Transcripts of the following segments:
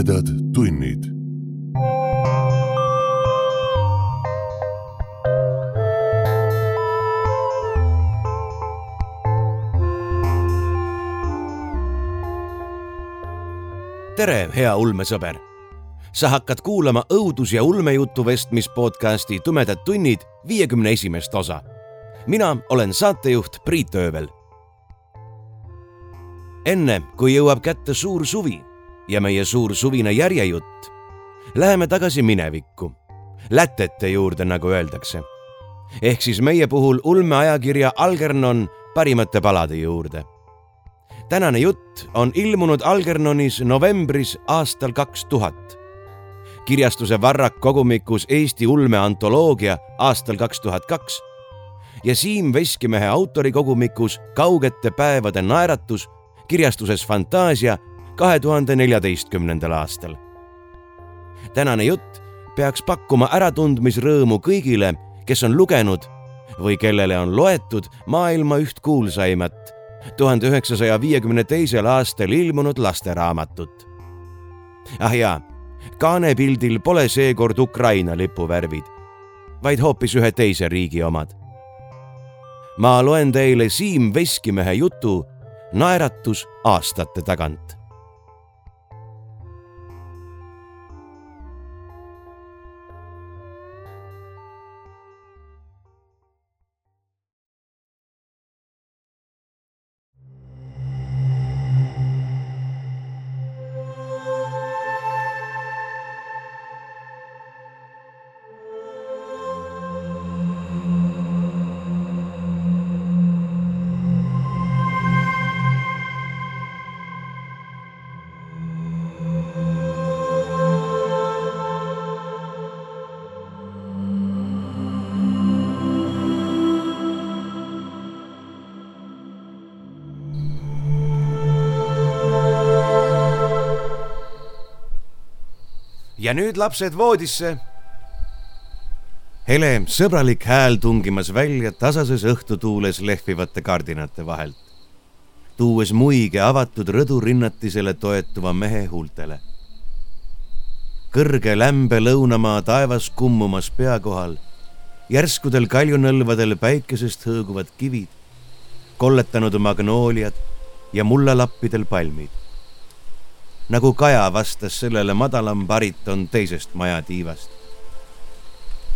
tumedad tunnid. tere, hea ulmesõber. sa hakkad kuulama õudus- ja ulmejutu vestmis podcasti Tumedad tunnid viiekümne esimest osa. mina olen saatejuht Priit Öövel. enne kui jõuab kätte suur suvi ja meie suur suvine järjejutt, läheme tagasi minevikku, lätete juurde, nagu öeldakse. ehk siis meie puhul ulmeajakirja Algernon parimate palade juurde tänane jutt on ilmunud Algernonis novembris aastal kaks tuhat. kirjastuse Varrak kogumikus Eesti ulmeantoloogia aastal kaks tuhat kaks ja Siim Veskimehe autorikogumikus Kaugete päevade naeratus kirjastuses Fantaasia kahe tuhande neljateistkümnendal aastal. tänane jutt peaks pakkuma äratundmisrõõmu kõigile, kes on lugenud või kellele on loetud maailma üht kuulsaimat tuhande üheksasaja viiekümne teisel aastal ilmunud lasteraamatut. ah jaa, kaanepildil pole seekord Ukraina lipuvärvid, vaid hoopis ühe teise riigi omad. ma loen teile Siim Veskimehe jutu Naeratus aastate tagant ja nüüd lapsed voodisse. hele, sõbralik hääl tungimas välja tasases õhtutuules lehvivate kardinate vahelt, tuues muige avatud rõdurinnatisele toetuva mehe huultele. kõrge lämbe lõunamaa taevas kummumas pea kohal, järskudel kaljunõlvadel päikesest hõõguvad kivid, kolletanud magnooliad ja mullalappidel palmid nagu Kaja vastas sellele madalam bariton teisest majatiivast.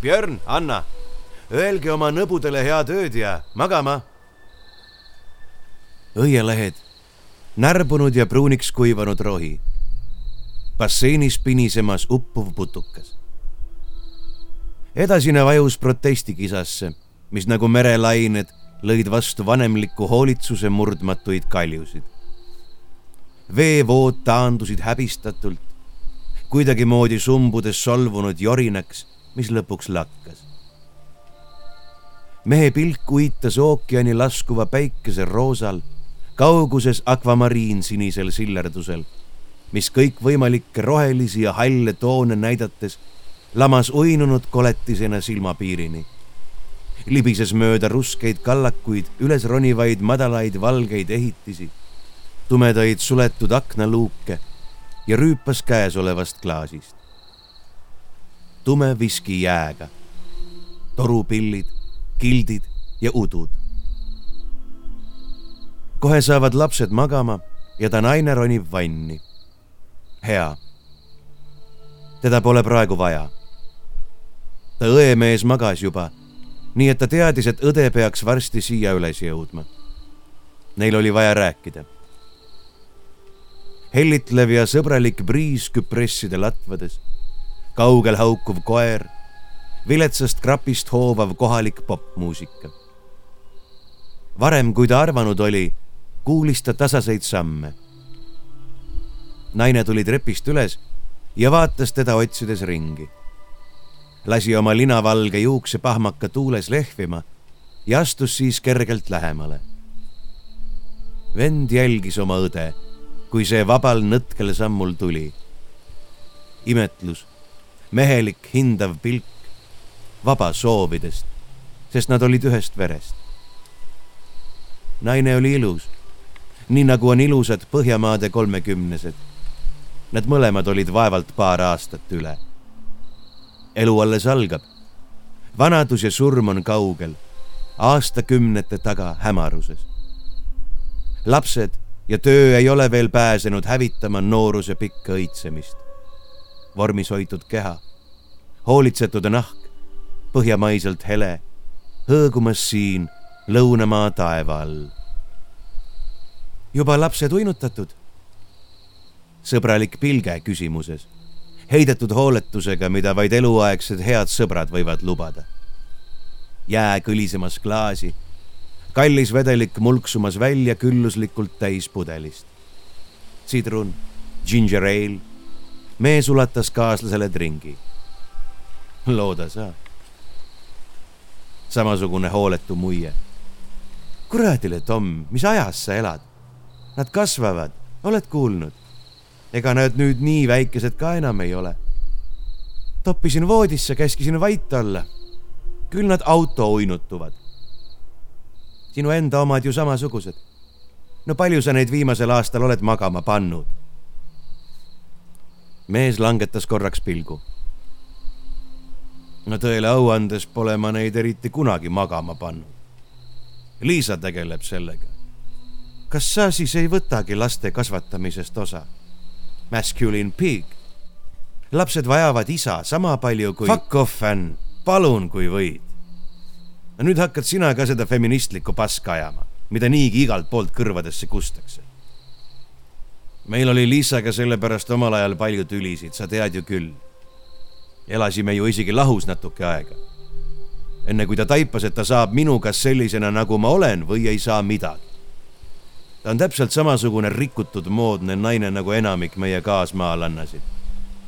Björn, Anna, öelge oma nõbudele head ööd ja magama. õielehed, närbunud ja pruuniks kuivanud rohi, basseinis pinisemas uppuv putukas. edasine vajus protestikisasse, mis nagu merelained lõid vastu vanemliku hoolitsuse murdmatuid kaljusid veevood taandusid häbistatult, kuidagimoodi sumbudes solvunud jorinaks, mis lõpuks lakkas. mehe pilk uitas ookeani laskuva päikese roosal, kauguses akvamariin sinisel sillerdusel, mis kõikvõimalikke rohelisi ja halle toone näidates lamas uinunud koletisena silmapiirini libises mööda ruskeid kallakuid, üles ronivaid madalaid valgeid ehitisi tumedaid suletud aknaluuke ja rüüpas käesolevast klaasist. tume viski jääga, torupillid, kildid ja udud. kohe saavad lapsed magama ja ta naine ronib vanni. hea. teda pole praegu vaja. ta õemees magas juba, nii et ta teadis, et õde peaks varsti siia üles jõudma. Neil oli vaja rääkida hellitlev ja sõbralik briis küpresside latvades, kaugel haukuv koer, viletsast krapist hoovav kohalik popmuusika. varem, kui ta arvanud oli, kuulis ta tasaseid samme. naine tuli trepist üles ja vaatas teda otsides ringi. lasi oma linavalge juukse pahmaka tuules lehvima ja astus siis kergelt lähemale. vend jälgis oma õde kui see vabal nõtkel sammul tuli. imetlus, mehelik hindav pilk, vaba soovidest, sest nad olid ühest verest. naine oli ilus, nii nagu on ilusad Põhjamaade kolmekümnesed. Nad mõlemad olid vaevalt paar aastat üle. elu alles algab. vanadus ja surm on kaugel, aastakümnete taga hämaruses. lapsed ja töö ei ole veel pääsenud hävitama nooruse pikka õitsemist. vormis hoitud keha, hoolitsetud nahk, põhjamaiselt hele, hõõgumas siin lõunamaa taeva all. juba lapsed uinutatud? sõbralik pilge küsimuses, heidetud hooletusega, mida vaid eluaegsed head sõbrad võivad lubada. jää kõlisemas klaasi kallis vedelik mulksumas välja külluslikult täis pudelist. sidrun, ginger ale. mees ulatas kaaslasele tringi. looda saab. samasugune hooletu muie. kuradile, Tom, mis ajas sa elad? Nad kasvavad, oled kuulnud? ega nad nüüd nii väikesed ka enam ei ole. toppisin voodisse, käskisin vait olla. küll nad auto uinutuvad sinu enda omad ju samasugused. no palju sa neid viimasel aastal oled magama pannud? mees langetas korraks pilgu. no tõele au andes pole ma neid eriti kunagi magama pannud. Liisa tegeleb sellega. kas sa siis ei võtagi laste kasvatamisest osa? Masculine pig. lapsed vajavad isa sama palju kui. Fuck off, Ann, palun, kui võid no nüüd hakkad sina ka seda feministlikku paska ajama, mida niigi igalt poolt kõrvadesse kustakse. meil oli Liisaga sellepärast omal ajal palju tülisid, sa tead ju küll. elasime ju isegi lahus natuke aega. enne kui ta taipas, et ta saab minuga sellisena, nagu ma olen või ei saa midagi. ta on täpselt samasugune rikutud moodne naine nagu enamik meie kaasmaalannasid.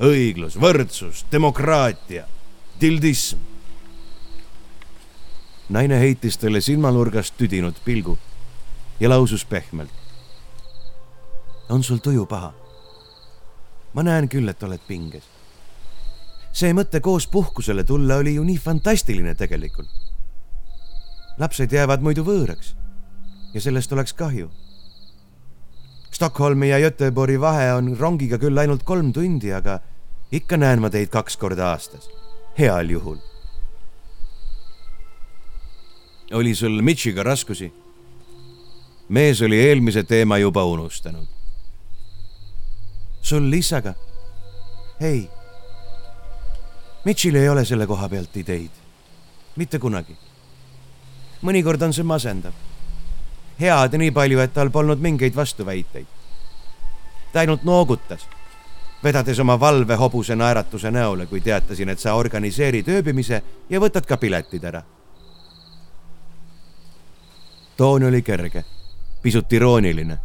õiglus, võrdsus, demokraatia, tildism naine heitis talle silmanurgast tüdinud pilgu ja lausus pehmelt. on sul tuju paha? ma näen küll, et oled pinges. see mõte koos puhkusele tulla oli ju nii fantastiline tegelikult. lapsed jäävad muidu võõraks ja sellest oleks kahju. Stockholmi ja Göteborgi vahe on rongiga küll ainult kolm tundi, aga ikka näen ma teid kaks korda aastas, heal juhul oli sul Mitchiga raskusi? mees oli eelmise teema juba unustanud. sul Lissaga? ei. Mitchil ei ole selle koha pealt ideid. mitte kunagi. mõnikord on see masendav. head nii palju, et tal polnud mingeid vastuväiteid. ta ainult noogutas, vedades oma valve hobuse naeratuse näole, kui teatasin, et sa organiseerid ööbimise ja võtad ka piletid ära toon oli kerge, pisut irooniline.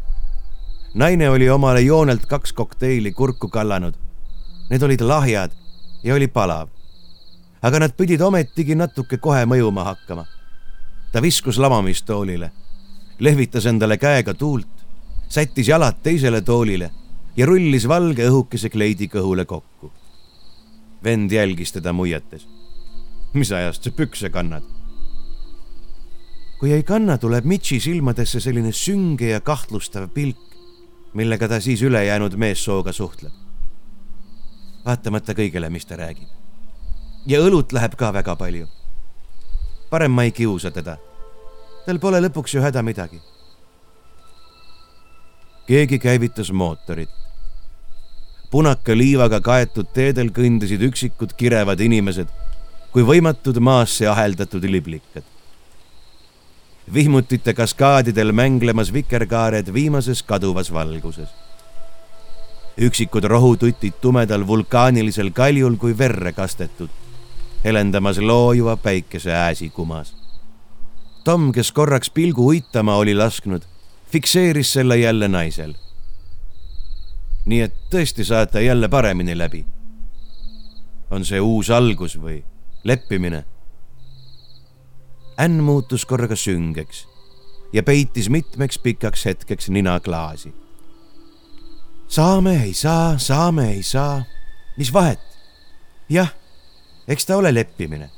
naine oli omale joonelt kaks kokteili kurku kallanud. Need olid lahjad ja oli palav. aga nad pidid ometigi natuke kohe mõjuma hakkama. ta viskus lamamistoolile, lehvitas endale käega tuult, sättis jalad teisele toolile ja rullis valge õhukese kleidi kõhule kokku. vend jälgis teda muiates. mis ajast sa pükse kannad? Kui ei kanna, tuleb Mitchi silmadesse selline sünge ja kahtlustav pilk, millega ta siis ülejäänud meessooga suhtleb. vaatamata kõigele, mis ta räägib. ja õlut läheb ka väga palju. parem ma ei kiusa teda. tal pole lõpuks ju häda midagi. keegi käivitas mootorit. punaka liivaga kaetud teedel kõndisid üksikud kirevad inimesed kui võimatud maasse aheldatud liblikad vihmutite kaskaadidel mänglemas vikerkaared viimases kaduvas valguses. üksikud rohututid tumedal vulkaanilisel kaljul kui verre kastetud, helendamas loojuva päikese ääsikumas. Tom, kes korraks pilgu uitama oli lasknud, fikseeris selle jälle naisel. nii et tõesti saate jälle paremini läbi. on see uus algus või leppimine? Ann muutus korraga süngeks ja peitis mitmeks pikaks hetkeks nina klaasi. saame, ei saa, saame, ei saa. mis vahet? jah, eks ta ole leppimine.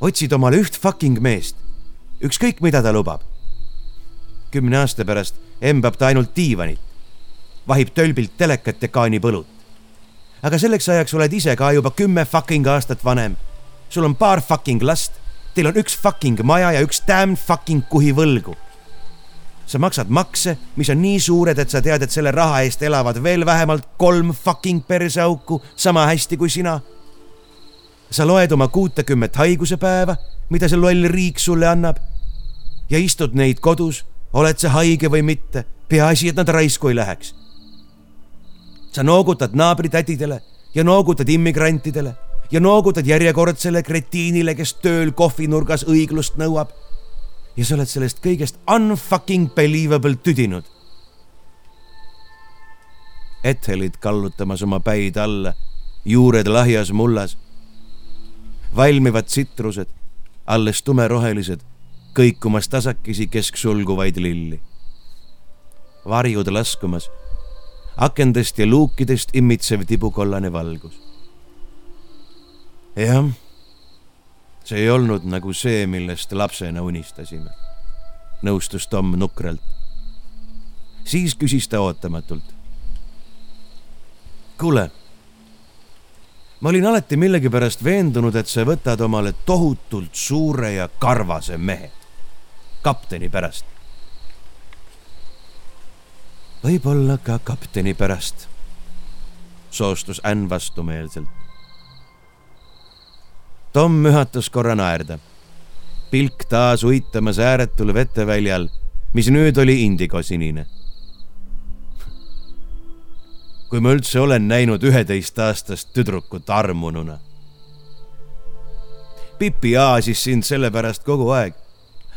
otsid omale üht fucking meest, ükskõik mida ta lubab. kümne aasta pärast embab ta ainult diivanit. vahib tölbilt telekat ja kaanib õlut. aga selleks ajaks oled ise ka juba kümme fucking aastat vanem. sul on paar fucking last, teil on üks fucking maja ja üks damn fucking kuhi võlgu. sa maksad makse, mis on nii suured, et sa tead, et selle raha eest elavad veel vähemalt kolm fucking perseauku sama hästi kui sina. sa loed oma kuutekümmet haigusepäeva, mida see loll riik sulle annab ja istud neid kodus, oled sa haige või mitte, peaasi, et nad raisku ei läheks sa noogutad naabritädidele ja noogutad immigrantidele ja noogutad järjekordsele kretiinile, kes tööl kohvinurgas õiglust nõuab. ja sa oled sellest kõigest unfucking believable tüdinud. Ethelid kallutamas oma päid alla, juured lahjas mullas. valmivad tsitrused, alles tumerohelised, kõikumas tasakesi kesksulguvaid lilli. varjud laskumas akendest ja luukidest immitsev tibukollane valgus. Jah, see ei olnud nagu see, millest lapsena unistasime, nõustus Tom nukralt. siis küsis ta ootamatult. kuule, ma olin alati millegipärast veendunud, et sa võtad omale tohutult suure ja karvase mehe, kapteni pärast võib-olla ka kapteni pärast, soostus Ann vastumeelselt. Tom mühatas korra naerda, pilk taas uitamas ääretul veteväljal, mis nüüd oli indigosinine. kui ma üldse olen näinud üheteistaastast tüdrukut armununa. Pipi aasis sind sellepärast kogu aeg,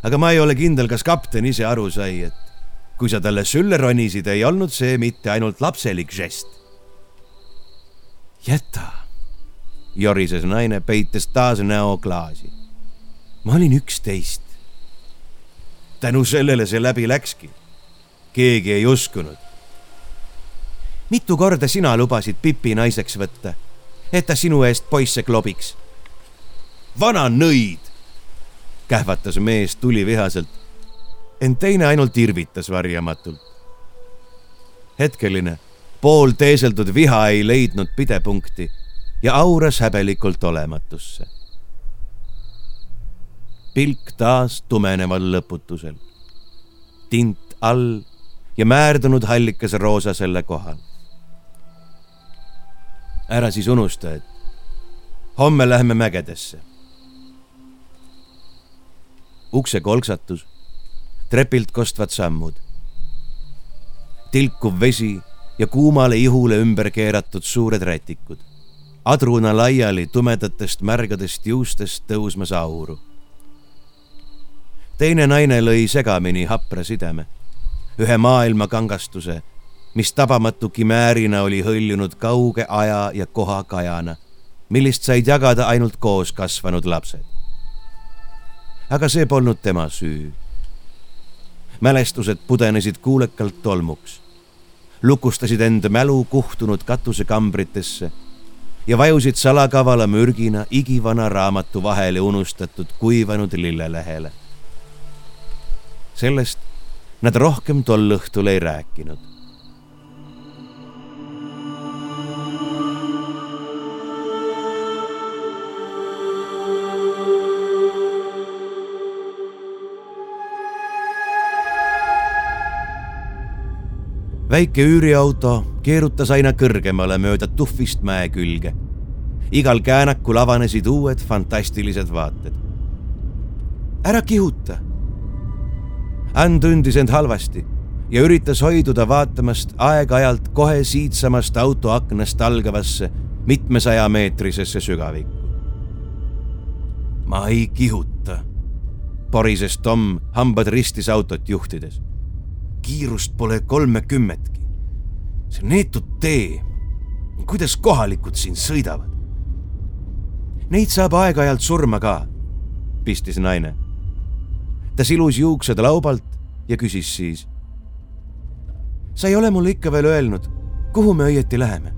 aga ma ei ole kindel, kas kapten ise aru sai, et kui sa talle sülle ronisid, ei olnud see mitte ainult lapselik žest. jäta, jorises naine, peites taas näo klaasi. ma olin üksteist. tänu sellele see läbi läkski. keegi ei uskunud. mitu korda sina lubasid Pipi naiseks võtta, et ta sinu eest poisse klobiks? vana nõid, kähvatas mees tulivihaselt ent teine ainult irvitas varjamatult. hetkeline, poolteeseldud viha ei leidnud pidepunkti ja auras häbelikult olematusse. pilk taas tumeneval lõputusel. tint all ja määrdunud hallikas roosa selle kohal. ära siis unusta, et homme läheme mägedesse. ukse kolksatus trepilt kostvad sammud. tilkuv vesi ja kuumale ihule ümber keeratud suured rätikud. Adruna laiali tumedatest märgadest juustest tõusmas auru. teine naine lõi segamini hapra sideme, ühe maailma kangastuse, mis tabamatu kimäärina oli hõljunud kauge aja ja koha kajana, millist said jagada ainult koos kasvanud lapsed. aga see polnud tema süü mälestused pudenesid kuulekalt tolmuks, lukustasid end mälu kuhtunud katusekambritesse ja vajusid salakavala mürgina igivana raamatu vahele unustatud kuivanud lillelehele. sellest nad rohkem tol õhtul ei rääkinud väike üüriauto keerutas aina kõrgemale mööda tuhvist mäe külge. igal käänakul avanesid uued fantastilised vaated. ära kihuta. Ann tundis end halvasti ja üritas hoiduda vaatamast aeg-ajalt kohe siitsamast auto aknast algavasse mitmesajameetrisesse sügavikku. ma ei kihuta, porises Tom hambad ristis autot juhtides kiirust pole kolmekümmetki. See neetud tee, kuidas kohalikud siin sõidavad? Neid saab aeg-ajalt surma ka, pistis naine. ta silus juuksed laubalt ja küsis siis. sa ei ole mulle ikka veel öelnud, kuhu me õieti läheme?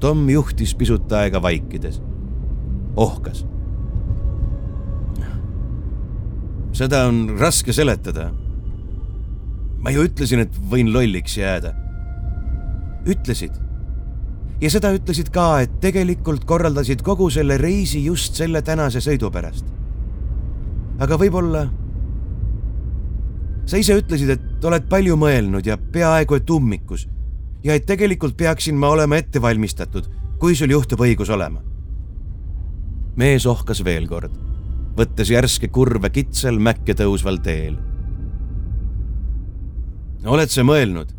Tom juhtis pisut aega vaikides, ohkas. seda on raske seletada ma ju ütlesin, et võin lolliks jääda. ütlesid. ja seda ütlesid ka, et tegelikult korraldasid kogu selle reisi just selle tänase sõidu pärast. aga võib-olla sa ise ütlesid, et oled palju mõelnud ja peaaegu et ummikus ja et tegelikult peaksin ma olema ette valmistatud, kui sul juhtub õigus olema. mees ohkas veel kord, võttes järske kurve kitsal mäkke tõusval teel. Oled sa mõelnud,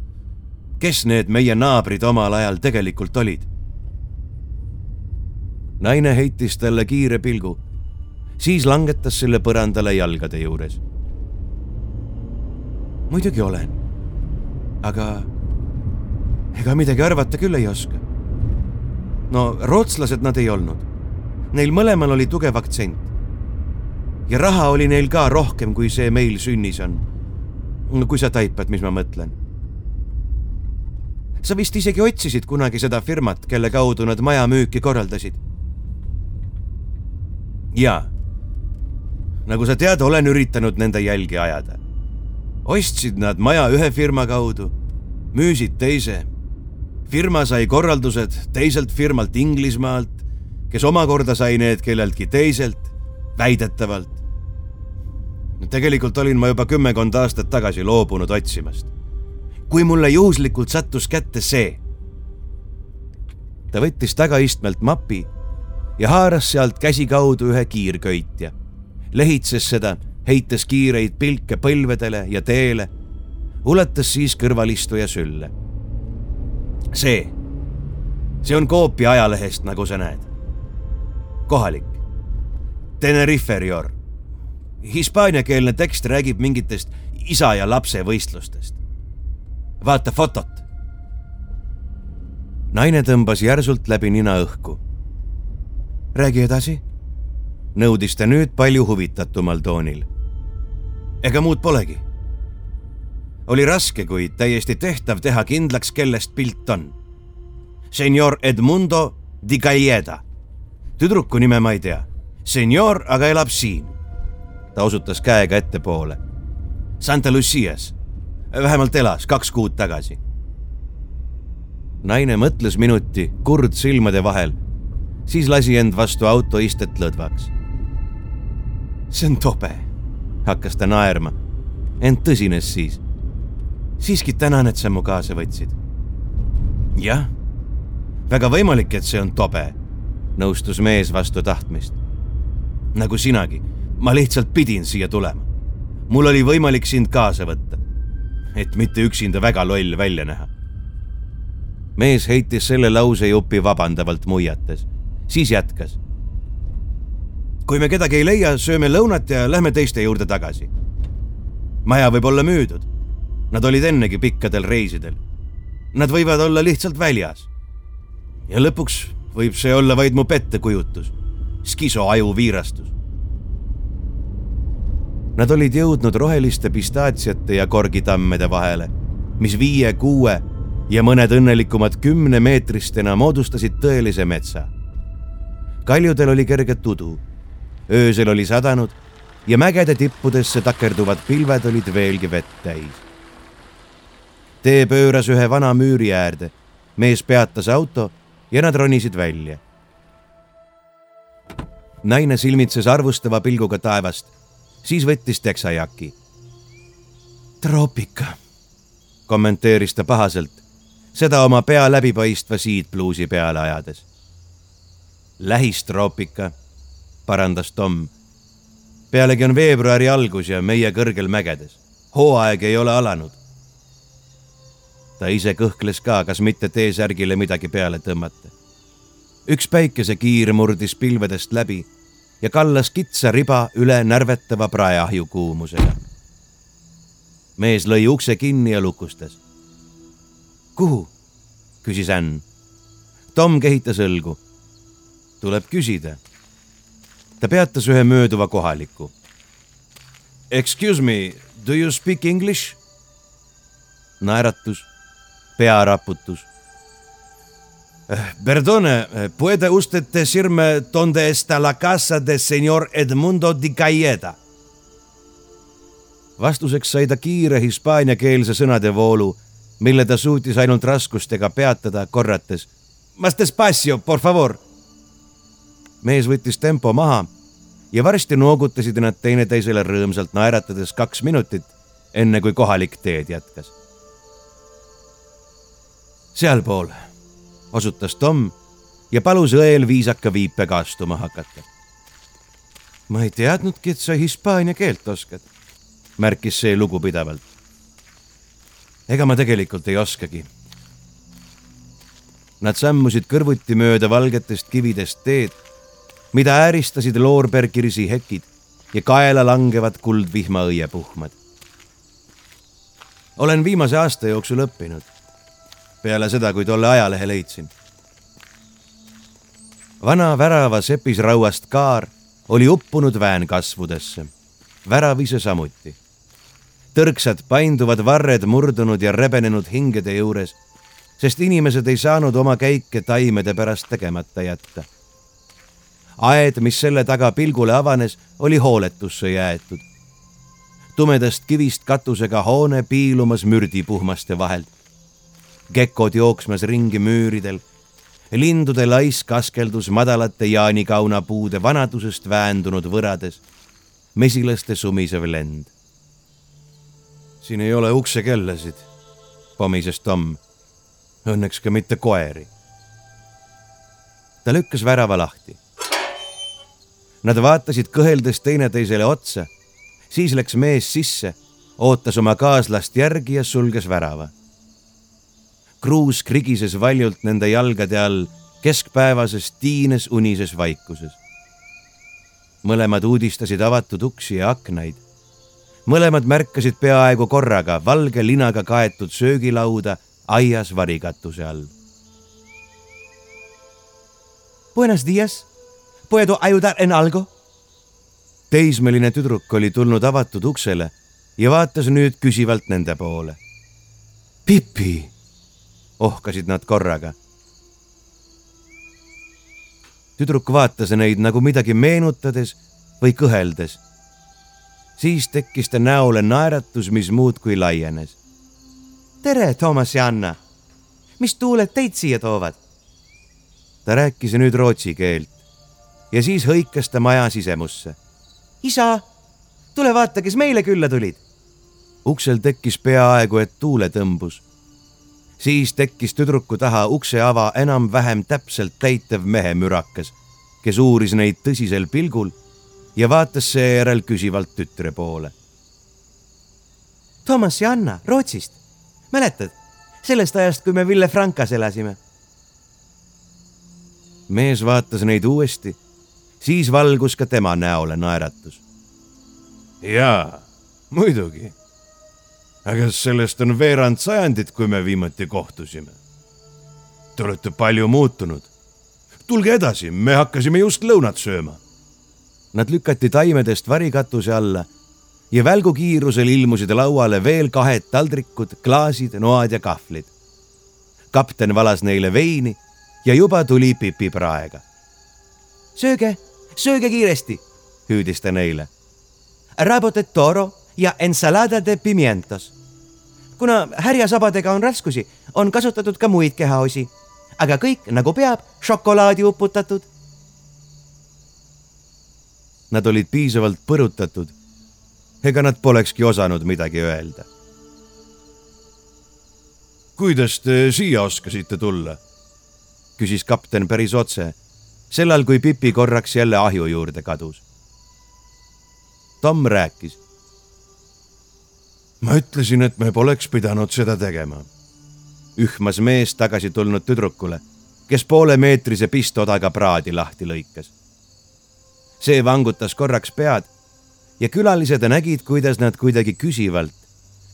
kes need meie naabrid omal ajal tegelikult olid? naine heitis talle kiire pilgu, siis langetas selle põrandale jalgade juures. muidugi olen, aga ega midagi arvata küll ei oska. no rootslased nad ei olnud. Neil mõlemal oli tugev aktsent. ja raha oli neil ka rohkem, kui see meil sünnis on. Kui sa taipad, mis ma mõtlen. sa vist isegi otsisid kunagi seda firmat, kelle kaudu nad maja müüki korraldasid. jaa. nagu sa tead, olen üritanud nende jälgi ajada. ostsid nad maja ühe firma kaudu, müüsid teise firma sai korraldused teiselt firmalt Inglismaalt, kes omakorda sai need kelleltki teiselt, väidetavalt. Tegelikult olin ma juba kümmekond aastat tagasi loobunud otsimast. kui mulle juhuslikult sattus kätte see. ta võttis tagaistmelt mapi ja haaras sealt käsikaudu ühe kiirköitja, lehitses seda, heites kiireid pilke põlvedele ja teele, ulatas siis kõrvalistuja sülle see, see on koopia ajalehest, nagu sa näed. kohalik. Tenerife Rior. Hispaaniakeelne tekst räägib mingitest isa ja lapse võistlustest. vaata fotot. naine tõmbas järsult läbi nina õhku. räägi edasi, nõudis ta nüüd palju huvitatumal toonil. ega muud polegi oli raske, kuid täiesti tehtav teha kindlaks, kellest pilt on. Senor Edmundo di Galleda. tüdruku nime ma ei tea. Senor aga elab siin. Ta osutas käega ettepoole. Santa Lucias. vähemalt elas kaks kuud tagasi. naine mõtles minuti, kurd silmade vahel, siis lasi end vastu autoistet lõdvaks. see on tobe, hakkas ta naerma, ent tõsines siis siiski tänan, et sa mu kaasa võtsid. jah, väga võimalik, et see on tobe, nõustus mees vastu tahtmist. nagu sinagi, ma lihtsalt pidin siia tulema. mul oli võimalik sind kaasa võtta, et mitte üksinda väga loll välja näha. mees heitis selle lausejupi vabandavalt muiates, siis jätkas. kui me kedagi ei leia, sööme lõunat ja lähme teiste juurde tagasi. maja võib olla müüdud Nad olid ennegi pikkadel reisidel. Nad võivad olla lihtsalt väljas. ja lõpuks võib see olla vaid mu pettekujutus, skisoaju viirastus. Nad olid jõudnud roheliste pistaatsiate ja korgitammede vahele, mis viie-kuue ja mõned õnnelikumad kümnemeetristena moodustasid tõelise metsa. kaljudel oli kerge tudu, öösel oli sadanud ja mägede tippudesse takerduvad pilved olid veelgi vett täis tee pööras ühe vana müüri äärde. mees peatas auto ja nad ronisid välja. naine silmitses arvustava pilguga taevast, siis võttis teksajaki. troopika, kommenteeris ta pahaselt, seda oma pea läbipaistva siidpluusi peale ajades. lähistroopika, parandas Tom. pealegi on veebruari algus ja meie kõrgel mägedes. hooaeg ei ole alanud ta ise kõhkles ka, kas mitte T-särgile midagi peale tõmmata. üks päikesekiir murdis pilvedest läbi ja kallas kitsa riba üle närvetava praeahju kuumusega. mees lõi ukse kinni ja lukustas. kuhu? küsis Ann. Tom kehitas õlgu. tuleb küsida. ta peatas ühe mööduva kohaliku. Excuse me, do you speak english? naeratus pearaputus. Perdone, puede usted decirme dónde está la casa de señor Edmundo di Cayeta? vastuseks sai ta kiire hispaaniakeelse sõnade voolu, mille ta suutis ainult raskustega peatada, korrates. Mas despacio, por favor. mees võttis tempo maha ja varsti noogutasid nad teineteisele rõõmsalt naeratades kaks minutit, enne kui kohalik teed jätkas. sealpool, osutas Tom ja palus õel viisaka viipega astuma hakata. ma ei teadnudki, et sa hispaania keelt oskad, märkis see lugupidavalt. ega ma tegelikult ei oskagi. Nad sammusid kõrvuti mööda valgetest kividest teed mida ääristasid loorbergirsi hekid ja kaela langevad kuldvihma õiepuhmad. olen viimase aasta jooksul õppinud, peale seda, kui tolle ajalehe leidsin. vana värava sepisrauast kaar oli uppunud väänkasvudesse, värav ise samuti. tõrksad painduvad varred murdunud ja rebenenud hingede juures, sest inimesed ei saanud oma käike taimede pärast tegemata jätta aed, mis selle taga pilgule avanes, oli hooletusse jäetud. tumedast kivist katusega hoone piilumas mürdipuhmaste vahelt. Gekod jooksmas ringi müüridel. lindude laisk askeldus madalate jaanikaunapuude vanadusest väändunud võrades. mesilaste sumisev lend. siin ei ole uksekellasid, pomises Tom. Õnneks ka mitte koeri. ta lükkas värava lahti Nad vaatasid kõheldes teineteisele otsa. siis läks mees sisse, ootas oma kaaslast järgi ja sulges värava. Kruus krigises valjult nende jalgade all keskpäevases tiines unises vaikuses. mõlemad uudistasid avatud uksi ja aknaid. mõlemad märkasid peaaegu korraga valge linaga kaetud söögilauda aias varikatuse all. Buenos dias ¿Puedo ayudar en algo? teismeline tüdruk oli tulnud avatud uksele ja vaatas nüüd küsivalt nende poole. Pipi, ohkasid nad korraga. tüdruk vaatas neid nagu midagi meenutades või kõheldes. siis tekkis ta näole naeratus, mis muudkui laienes. tere, Toomas ja Anna. mis tuuled teid siia toovad? ta rääkis nüüd rootsi keelt ja siis hõikas ta maja sisemusse. isa, tule vaata, kes meile külla tulid. uksel tekkis peaaegu et tuule tõmbus. Siis tekkis tüdruku taha ukseava enam-vähem täpselt täitev mehemürakas, kes uuris neid tõsisel pilgul ja vaatas seejärel küsivalt tütre poole. Toomas ja Anna Rootsist, mäletad sellest ajast, kui me Ville Frankas elasime? mees vaatas neid uuesti siis valgus ka tema näole naeratus. jaa, muidugi. Aga sellest on veerand sajandit, kui me viimati kohtusime. Te olete palju muutunud. tulge edasi, me hakkasime just lõunat sööma. Nad lükati taimedest varikatuse alla ja välgukiirusel ilmusid lauale veel kahed taldrikud, klaasid, noad ja kahvlid. kapten valas neile veini ja juba tuli Pipi praega. sööge sööge kiiresti, hüüdis ta neile. Rabo de toro ja ensalada de pimientos. Kuna härjasabadega on raskusi, on kasutatud ka muid kehaosi, aga kõik nagu peab, šokolaadi uputatud. Nad olid piisavalt põrutatud. ega nad polekski osanud midagi öelda. kuidas te siia oskasite tulla? küsis kapten päris otse sellal, kui Pipi korraks jälle ahju juurde kadus. Tom rääkis. Ma ütlesin, et me poleks pidanud seda tegema. ühmas mees tagasi tulnud tüdrukule, kes poolemeetrise pistodaga praadi lahti lõikas. see vangutas korraks pead ja külalised nägid, kuidas nad kuidagi küsivalt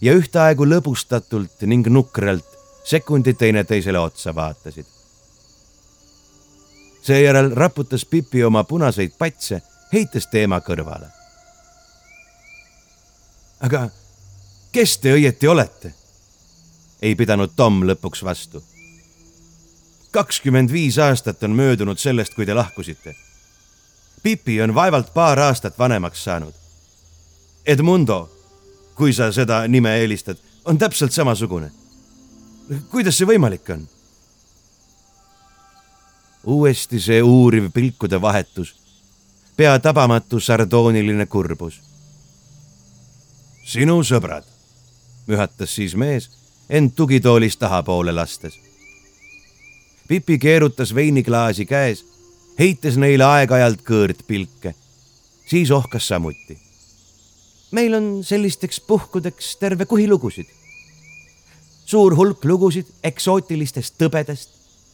ja ühtaegu lõbustatult ning nukralt sekundid teineteisele otsa vaatasid seejärel raputas Pipi oma punaseid patse, heites teema kõrvale. aga kes te õieti olete? ei pidanud Tom lõpuks vastu. kakskümmend viis aastat on möödunud sellest, kui te lahkusite. Pipi on vaevalt paar aastat vanemaks saanud. Edmundo, kui sa seda nime eelistad, on täpselt samasugune. kuidas see võimalik on? uuesti see uuriv pilkude vahetus, pea tabamatu sardooniline kurbus. sinu sõbrad, mühatas siis mees end tugitoolist tahapoole lastes. Pipi keerutas veiniklaasi käes, heites neile aeg-ajalt kõõrt pilke, siis ohkas samuti. meil on sellisteks puhkudeks terve kuhi lugusid. suur hulk lugusid eksootilistest tõbedest,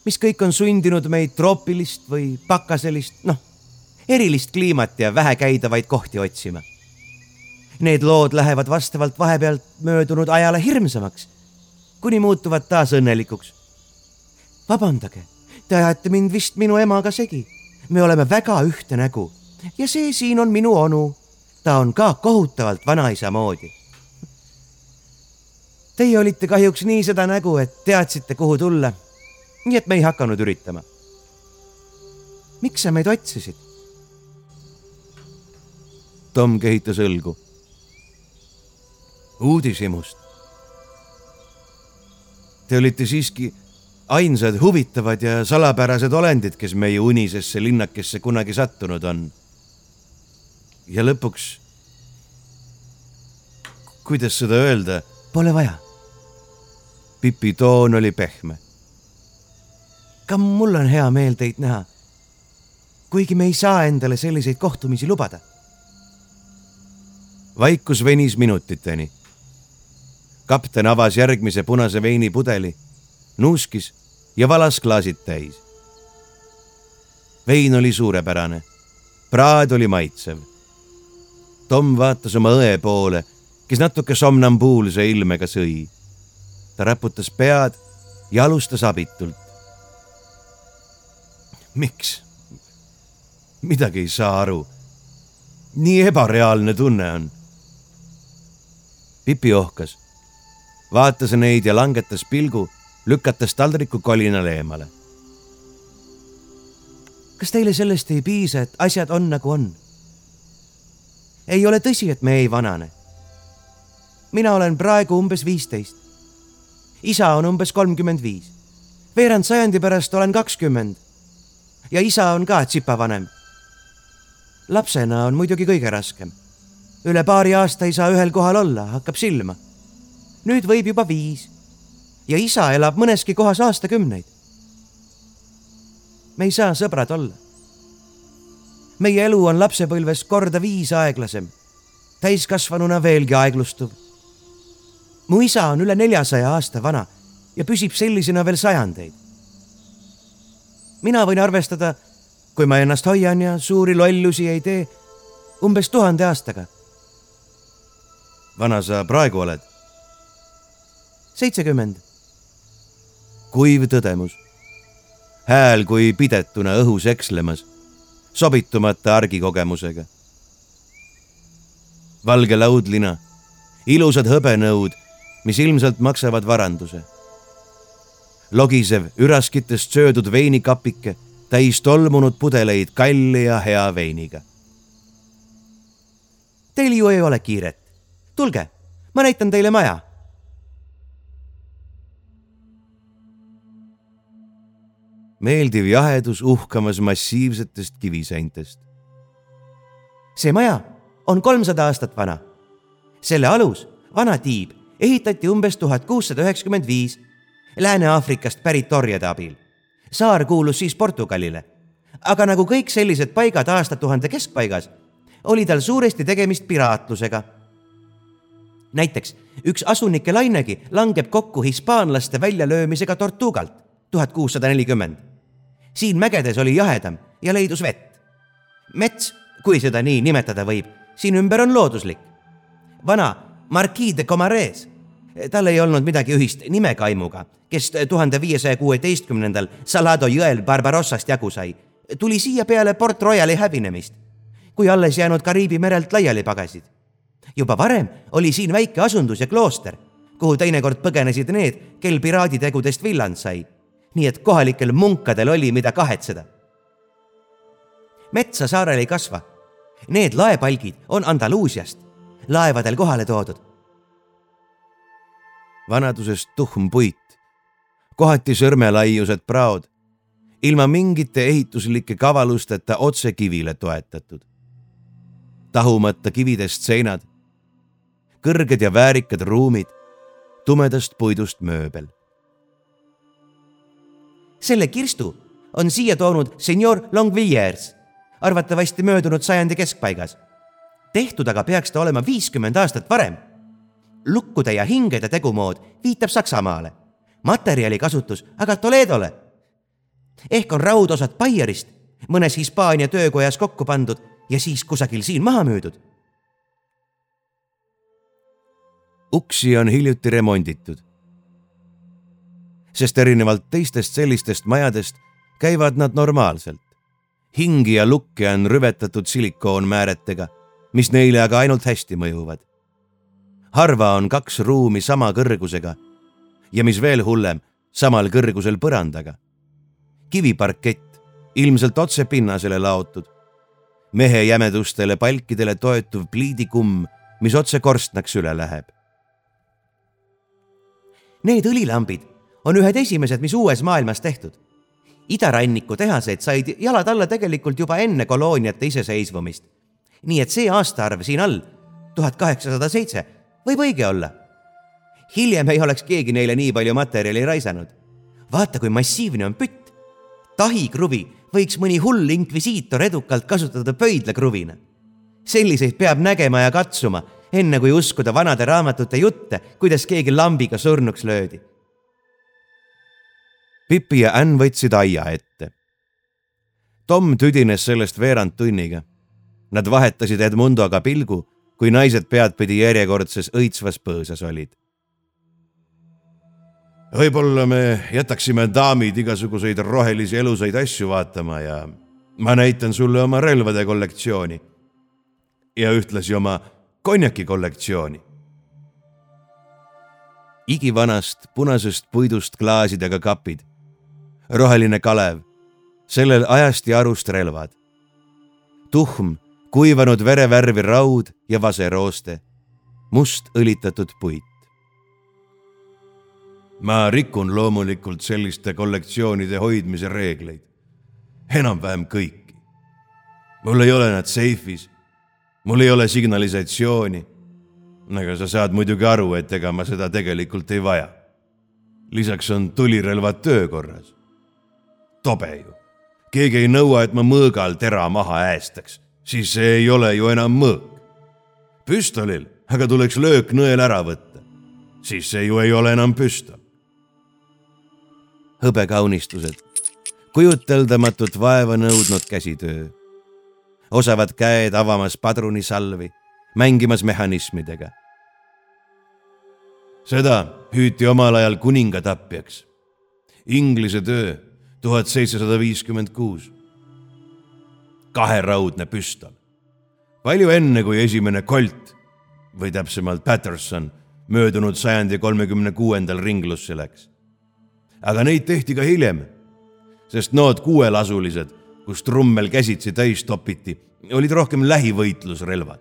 mis kõik on sundinud meid troopilist või pakaselist, noh, erilist kliimat ja vähekäidavaid kohti otsima. Need lood lähevad vastavalt vahepealt möödunud ajale hirmsamaks kuni muutuvad taas õnnelikuks. vabandage, te ajate mind vist minu emaga segi. me oleme väga ühte nägu ja see siin on minu onu. ta on ka kohutavalt vanaisa moodi. Teie olite kahjuks nii seda nägu, et teadsite, kuhu tulla. nii et me ei hakanud üritama. miks sa meid otsisid? Tom kehitas õlgu. Uudishimust Te olite siiski ainsad huvitavad ja salapärased olendid, kes meie unisesse linnakesse kunagi sattunud on. ja lõpuks, kuidas seda öelda? Pole vaja. Pipi toon oli pehme. ka mul on hea meel teid näha. kuigi me ei saa endale selliseid kohtumisi lubada. vaikus venis minutiteni kapten avas järgmise punase veinipudeli, nuuskis ja valas klaasid täis. vein oli suurepärane, praad oli maitsev. Tom vaatas oma õe poole, kes natuke somnambuulse ilmega sõi. ta raputas pead ja alustas abitult. miks? midagi ei saa aru. nii ebareaalne tunne on. Pipi ohkas vaatas neid ja langetas pilgu, lükates taldriku kolinale eemale. kas teile sellest ei piisa, et asjad on nagu on? ei ole tõsi, et me ei vanane. mina olen praegu umbes viisteist. isa on umbes kolmkümmend viis. veerand sajandi pärast olen kakskümmend. ja isa on ka tsipa vanem. lapsena on muidugi kõige raskem. üle paari aasta ei saa ühel kohal olla, hakkab silma nüüd võib juba viis ja isa elab mõneski kohas aastakümneid. me ei saa sõbrad olla. meie elu on lapsepõlves korda viis aeglasem, täiskasvanuna veelgi aeglustuv. mu isa on üle neljasaja aasta vana ja püsib sellisena veel sajandeid. mina võin arvestada, kui ma ennast hoian ja suuri lollusi ei tee, umbes tuhande aastaga. vana sa praegu oled? Seitsekümmend. kuiv tõdemus. hääl kui pidetuna õhus ekslemas, sobitumata argikogemusega. valge laudlina, ilusad hõbenõud, mis ilmselt maksavad varanduse. logisev üraskitest söödud veinikapike täis tolmunud pudeleid kalli ja hea veiniga. Teil ju ei ole kiiret. tulge, ma näitan teile maja meeldiv jahedus uhkamas massiivsetest kiviseintest. see maja on kolmsada aastat vana. selle alus, vana tiib, ehitati umbes tuhat kuussada üheksakümmend viis Lääne-Aafrikast pärit orjade abil. saar kuulus siis Portugalile. aga nagu kõik sellised paigad aastatuhande keskpaigas, oli tal suuresti tegemist piraatlusega. näiteks üks asunike lainegi langeb kokku hispaanlaste väljalöömisega Tortugalt tuhat kuussada nelikümmend siin mägedes oli jahedam ja leidus vett. mets, kui seda nii nimetada võib, siin ümber on looduslik. vana Marquis de Comares, tal ei olnud midagi ühist nimekaimuga, kes tuhande viiesaja kuueteistkümnendal Salado jõel Barbarossast jagu sai, tuli siia peale Port Royali hävinemist, kui alles jäänud Kariibi merelt laiali pagasid. juba varem oli siin väike asundus ja klooster, kuhu teinekord põgenesid need, kel piraaditegudest villand sai nii et kohalikel munkadel oli, mida kahetseda. metsa saarel ei kasva. Need laepalgid on Andaluusiast, laevadel kohale toodud. vanadusest tuhm puit, kohati sõrmelaiused praod, ilma mingite ehituslike kavalusteta otse kivile toetatud. tahumata kividest seinad, kõrged ja väärikad ruumid, tumedast puidust mööbel. Selle kirstu on siia toonud senior Longvilliers, arvatavasti möödunud sajandi keskpaigas. tehtud aga peaks ta olema viiskümmend aastat varem. lukkude ja hingede tegumood viitab Saksamaale, materjali kasutus aga Toledole. ehk on raudosad Baierist mõnes Hispaania töökojas kokku pandud ja siis kusagil siin maha müüdud. uksi on hiljuti remonditud. Sest erinevalt teistest sellistest majadest käivad nad normaalselt. hingi ja lukke on rüvetatud silikoonmääretega, mis neile aga ainult hästi mõjuvad. harva on kaks ruumi sama kõrgusega ja mis veel hullem, samal kõrgusel põrandaga. kiviparkett, ilmselt otse pinnasele laotud. mehe jämedustele palkidele toetuv pliidikumm, mis otse korstnaks üle läheb. Need õlilambid on ühed esimesed, mis uues maailmas tehtud idaranniku tehased said jalad alla tegelikult juba enne kolooniate iseseisvumist. nii et see aastaarv siin all, tuhat kaheksasada seitse, võib õige olla. hiljem ei oleks keegi neile nii palju materjali raisanud. vaata, kui massiivne on pütt. tahikruvi võiks mõni hull inkvisiitor edukalt kasutada pöidlakruvina. selliseid peab nägema ja katsuma, enne kui uskuda vanade raamatute jutte, kuidas keegi lambiga surnuks löödi Pipi ja Ann võtsid aia ette. Tom tüdines sellest veerand tunniga. Nad vahetasid Edmundoga pilgu, kui naised peadpidi järjekordses õitsvas põõsas olid. võib-olla me jätaksime daamid igasuguseid rohelisi elusaid asju vaatama ja ma näitan sulle oma relvade kollektsiooni ja ühtlasi oma konjaki kollektsiooni igivanast punasest puidust klaasidega kapid roheline kalev, sellel ajast ja arust relvad. tuhm, kuivanud verevärvi raud ja vaserooste, must õlitatud puit. ma rikun loomulikult selliste kollektsioonide hoidmise reegleid, enam-vähem kõiki. mul ei ole nad seifis, mul ei ole signalisatsiooni. aga sa saad muidugi aru, et ega ma seda tegelikult ei vaja. lisaks on tulirelvad töökorras tobe ju. keegi ei nõua, et ma mõõgal tera maha äästaks, siis see ei ole ju enam mõõk. püstolil aga tuleks lööknõel ära võtta, siis see ju ei ole enam püstol. hõbekaunistused, kujuteldamatut vaeva nõudnud käsitöö, osavad käed avamas padrunisalvi, mängimas mehhanismidega seda hüüti omal ajal kuningatapjaks. Inglise töö tuhat seitsesada viiskümmend kuus. kaheraudne püstol. palju enne, kui esimene Colt või täpsemalt Patterson möödunud sajandi kolmekümne kuuendal ringlusse läks. aga neid tehti ka hiljem, sest nood kuuelasulised, kus trummel käsitsi täis topiti, olid rohkem lähivõitlusrelvad.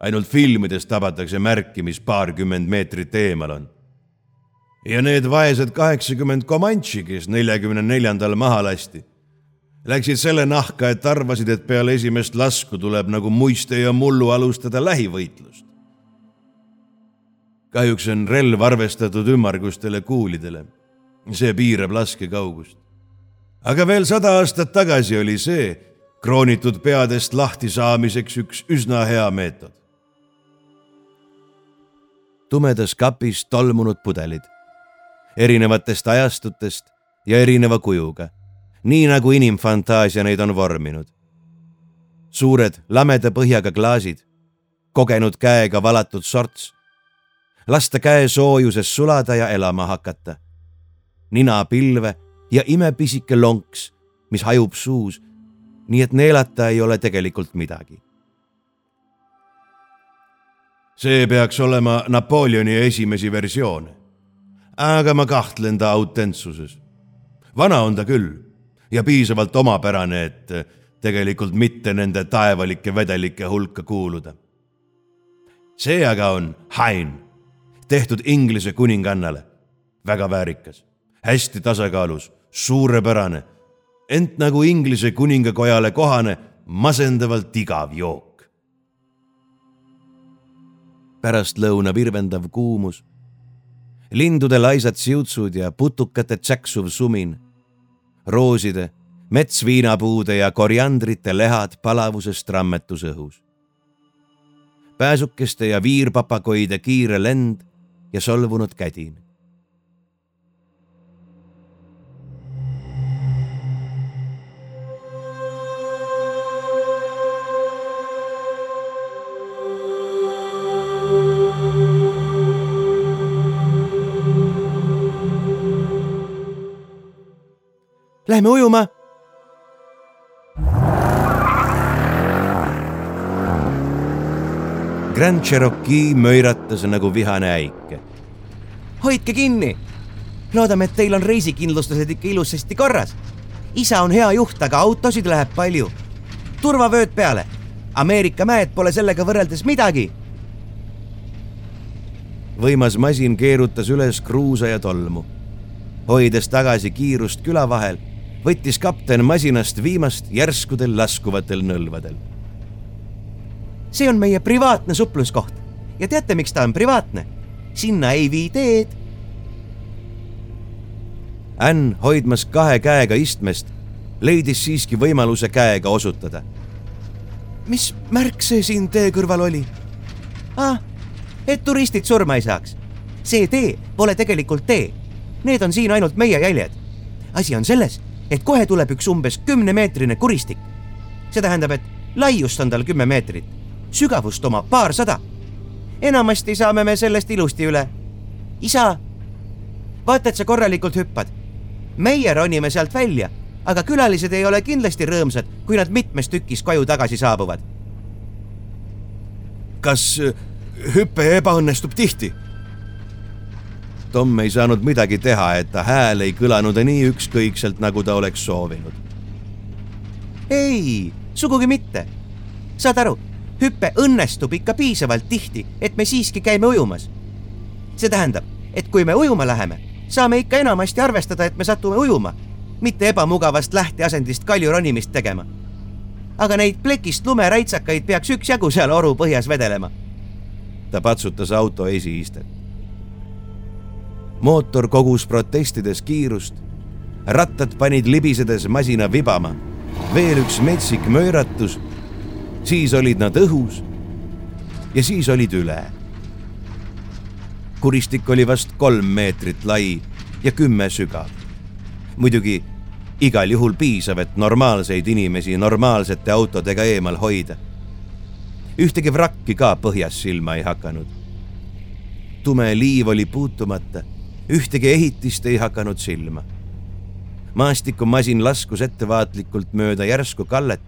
ainult filmides tabatakse märki, mis paarkümmend meetrit eemal on ja need vaesed kaheksakümmend Comanche, kes neljakümne neljandal maha lasti, läksid selle nahka, et arvasid, et peale esimest lasku tuleb nagu muiste ja mullu alustada lähivõitlust. kahjuks on relv arvestatud ümmargustele kuulidele. see piirab laskekaugust. aga veel sada aastat tagasi oli see kroonitud peadest lahti saamiseks üks üsna hea meetod. tumedas kapis tolmunud pudelid erinevatest ajastutest ja erineva kujuga, nii nagu inimfantaasia neid on vorminud. suured lameda põhjaga klaasid, kogenud käega valatud sorts, lasta käe soojuses sulada ja elama hakata. nina pilve ja imepisike lonks, mis hajub suus, nii et neelata ei ole tegelikult midagi see peaks olema Napoleoni esimesi versioone aga ma kahtlen ta autentsuses. vana on ta küll ja piisavalt omapärane, et tegelikult mitte nende taevalike vedelike hulka kuuluda. see aga on Hain, tehtud Inglise kuningannale. väga väärikas, hästi tasakaalus, suurepärane, ent nagu Inglise kuningakojale kohane, masendavalt igav jook. pärastlõuna virvendav kuumus, lindude laisad siutsud ja putukate tsäksuv sumin, rooside, metsviinapuude ja koriandrite lehad palavuses trammetus õhus pääsukeste ja viirpapagoide kiire lend ja solvunud kädin. Lähme ujuma Grand Cherokee möiratas nagu vihane äike. hoidke kinni. loodame, et teil on reisikindlustused ikka ilusasti korras. isa on hea juht, aga autosid läheb palju. turvavööd peale. Ameerika mäed pole sellega võrreldes midagi. võimas masin keerutas üles kruusa ja tolmu. hoides tagasi kiirust küla vahel, võttis kapten masinast viimast järskudel laskuvatel nõlvadel see on meie privaatne supluskoht ja teate, miks ta on privaatne? sinna ei vii teed. Ann, hoidmas kahe käega istmest, leidis siiski võimaluse käega osutada. mis märk see siin tee kõrval oli? ah, et turistid surma ei saaks. see tee pole tegelikult tee. Need on siin ainult meie jäljed. asi on selles, et kohe tuleb üks umbes kümnemeetrine kuristik. see tähendab, et laiust on tal kümme meetrit sügavust omab paarsada. enamasti saame me sellest ilusti üle. isa, vaata, et sa korralikult hüppad. meie ronime sealt välja, aga külalised ei ole kindlasti rõõmsad, kui nad mitmes tükis koju tagasi saabuvad. kas äh, hüpe ebaõnnestub tihti? Tom ei saanud midagi teha, et ta hääl ei kõlanud nii ükskõikselt, nagu ta oleks soovinud. ei, sugugi mitte. saad aru hüpe õnnestub ikka piisavalt tihti, et me siiski käime ujumas. see tähendab, et kui me ujuma läheme, saame ikka enamasti arvestada, et me satume ujuma, mitte ebamugavast lähteasendist kalju ronimist tegema. aga neid plekist lumeraitsakaid peaks üksjagu seal oru põhjas vedelema. ta patsutas auto esiistet. Mootor kogus protestides kiirust, rattad panid libisedes masina vibama, veel üks metsik mööratus siis olid nad õhus ja siis olid üle. kuristik oli vast kolm meetrit lai ja kümme sügav. muidugi igal juhul piisav, et normaalseid inimesi normaalsete autodega eemal hoida. ühtegi vrakki ka põhjas silma ei hakanud. tume liiv oli puutumata, ühtegi ehitist ei hakanud silma. maastikumasin laskus ettevaatlikult mööda järsku kallet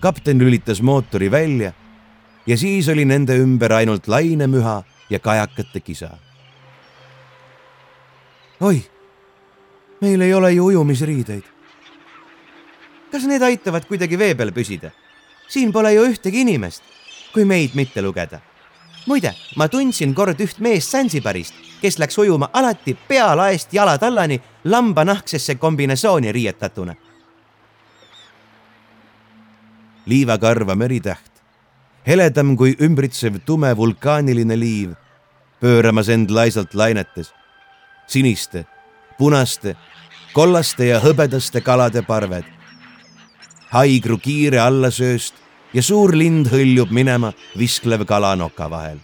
kapten lülitas mootori välja ja siis oli nende ümber ainult lainemüha ja kajakate kisa. oi, meil ei ole ju ujumisriideid. kas need aitavad kuidagi vee peal püsida? siin pole ju ühtegi inimest, kui meid mitte lugeda. Muide, ma tundsin kord üht meest Sansibarist, kes läks ujuma alati pealaest jalatallani lambanahksesse kombinesooni riietatuna liivakarva meritäht, heledam kui ümbritsev tume vulkaaniline liiv, pööramas end laisalt lainetes, siniste, punaste, kollaste ja hõbedaste kalade parved. haigru kiire allasööst ja suur lind hõljub minema visklev kalanoka vahel.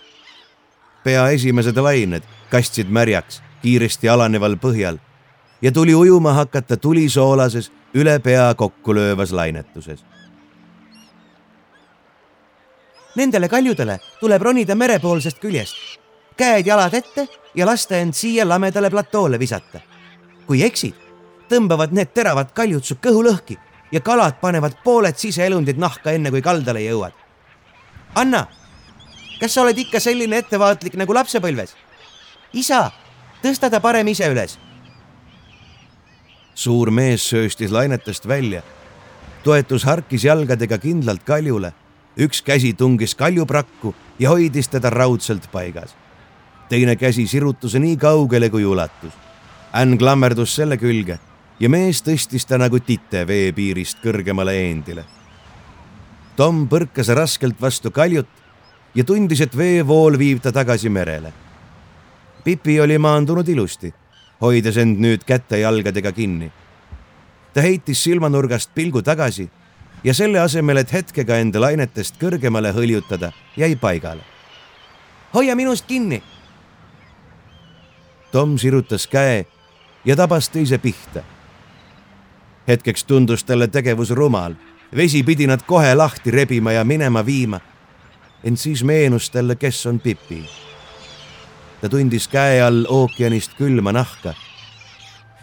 pea esimesed lained kastsid märjaks kiiresti alaneval põhjal ja tuli ujuma hakata tulisoolases üle pea kokku löövas lainetuses Nendele kaljudele tuleb ronida merepoolsest küljest, käed-jalad ette ja lasta end siia lamedale platoole visata. kui eksid, tõmbavad need teravad kaljud su kõhu lõhki ja kalad panevad pooled siseelundid nahka, enne kui kaldale jõuad. Anna, kas sa oled ikka selline ettevaatlik nagu lapsepõlves? isa, tõsta ta parem ise üles. suur mees sööstis lainetest välja, toetus harkis jalgadega kindlalt kaljule üks käsi tungis kaljuprakku ja hoidis teda raudselt paigas. teine käsi sirutuse nii kaugele, kui ulatus. Ann klammerdus selle külge ja mees tõstis ta nagu tite veepiirist kõrgemale eendile. Tom põrkas raskelt vastu kaljut ja tundis, et veevool viib ta tagasi merele. Pipi oli maandunud ilusti, hoides end nüüd käte jalgadega kinni. ta heitis silmanurgast pilgu tagasi ja selle asemel, et hetkega enda lainetest kõrgemale hõljutada, jäi paigale. hoia minust kinni. Tom sirutas käe ja tabas teise pihta. Hetkeks tundus talle tegevus rumal, vesi pidi nad kohe lahti rebima ja minema viima. ent siis meenus talle, kes on Pipi. ta tundis käe all ookeanist külma nahka.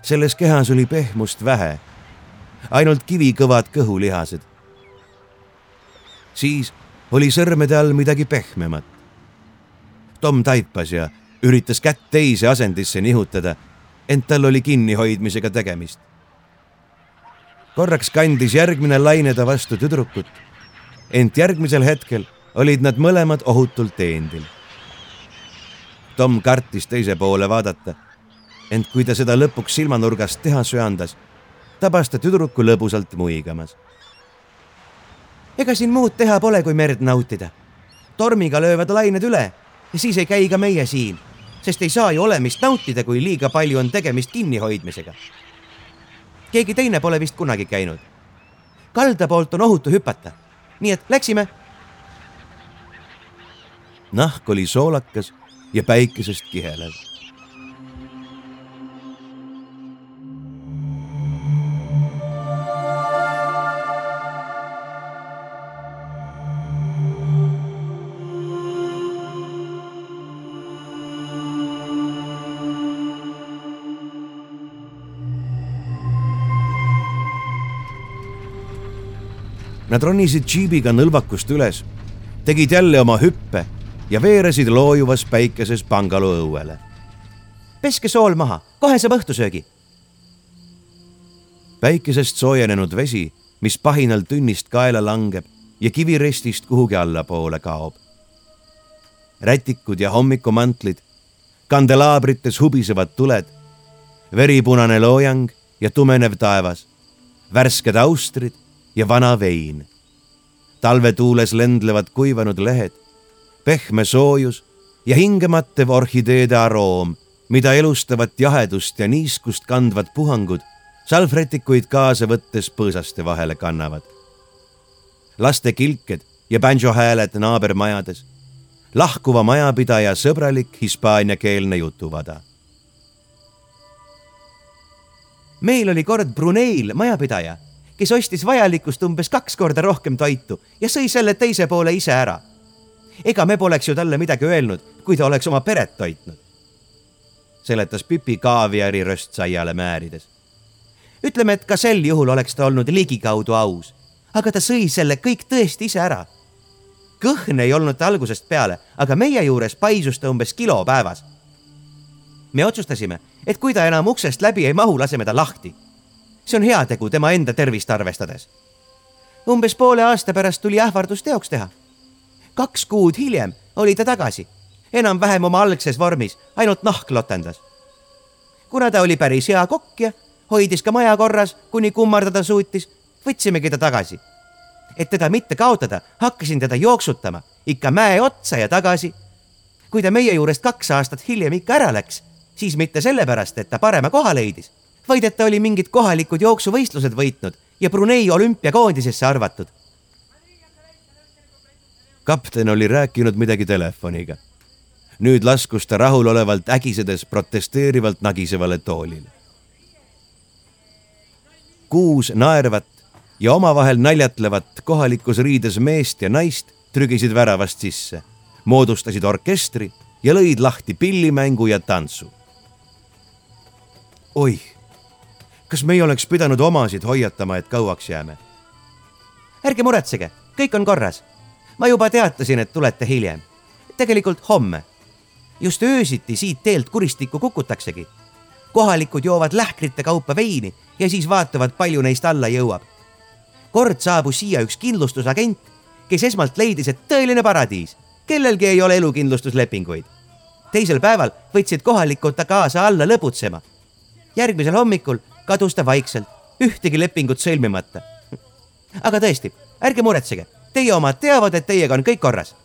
selles kehas oli pehmust vähe ainult kivikõvad kõhulihased. siis oli sõrmede all midagi pehmemat. Tom taipas ja üritas kätt teise asendisse nihutada, ent tal oli kinnihoidmisega tegemist. Korraks kandis järgmine laine ta vastu tüdrukut, ent järgmisel hetkel olid nad mõlemad ohutult eendil. Tom kartis teise poole vaadata, ent kui ta seda lõpuks silmanurgast teha söandas tabas ta tüdruku lõbusalt muigamas. ega siin muud teha pole, kui merd nautida. tormiga löövad lained üle ja siis ei käi ka meie siin, sest ei saa ju olemist nautida, kui liiga palju on tegemist kinnihoidmisega. Keegi teine pole vist kunagi käinud. kalda poolt on ohutu hüpata, nii et läksime. nahk oli soolakas ja päikesest kihelev Nad ronisid džiibiga nõlvakust üles, tegid jälle oma hüppe ja veeresid loojuvas päikeses pangaloo õuele. peske sool maha, kohe saab õhtusöögi. päikesest soojenenud vesi, mis pahinal tünnist kaela langeb ja kivirestist kuhugi allapoole kaob. rätikud ja hommikumantlid, kandelaabrites hubisevad tuled, veripunane loojang ja tumenev taevas, värsked austrid ja vana vein. talvetuules lendlevad kuivanud lehed, pehme soojus ja hingematev orhideede aroom, mida elustavat jahedust ja niiskust kandvad puhangud salvrätikuid kaasa võttes põõsaste vahele kannavad. laste kilked ja bänjohääled naabermajades, lahkuva majapidaja sõbralik hispaaniakeelne jutuvada. meil oli kord Bruneil majapidaja kes ostis vajalikust umbes kaks korda rohkem toitu ja sõi selle teise poole ise ära. ega me poleks ju talle midagi öelnud, kui ta oleks oma peret toitnud. seletas Pipi kaaviari röstsaiale määrides. ütleme, et ka sel juhul oleks ta olnud ligikaudu aus, aga ta sõi selle kõik tõesti ise ära. kõhn ei olnud ta algusest peale, aga meie juures paisus ta umbes kilo päevas. me otsustasime, et kui ta enam uksest läbi ei mahu, laseme ta lahti see on heategu tema enda tervist arvestades. umbes poole aasta pärast tuli ähvardus teoks teha. kaks kuud hiljem oli ta tagasi, enam-vähem oma algses vormis, ainult nahk lotendas. kuna ta oli päris hea kokk ja hoidis ka maja korras, kuni kummardada suutis, võtsimegi ta tagasi. et teda mitte kaotada, hakkasin teda jooksutama ikka mäe otsa ja tagasi. kui ta meie juurest kaks aastat hiljem ikka ära läks, siis mitte sellepärast, et ta parema koha leidis vaid et ta oli mingid kohalikud jooksuvõistlused võitnud ja Brunei olümpiakoondisesse arvatud. kapten oli rääkinud midagi telefoniga. nüüd laskus ta rahulolevalt ägisedes protesteerivalt nagisevale toolile. kuus naervat ja omavahel naljatlevat kohalikus riides meest ja naist trügisid väravast sisse, moodustasid orkestri ja lõid lahti pillimängu ja tantsu. oih kas meie oleks pidanud omasid hoiatama, et kauaks jääme? ärge muretsege, kõik on korras. ma juba teatasin, et tulete hiljem. tegelikult homme. just öösiti siit teelt kuristikku kukutaksegi. kohalikud joovad lähkrite kaupa veini ja siis vaatavad, palju neist alla jõuab. kord saabus siia üks kindlustusagent, kes esmalt leidis, et tõeline paradiis, kellelgi ei ole elukindlustuslepinguid. teisel päeval võtsid kohalikud ta kaasa alla lõbutsema. järgmisel hommikul kadus ta vaikselt, ühtegi lepingut sõlmimata. aga tõesti, ärge muretsege, teie omad teavad, et teiega on kõik korras.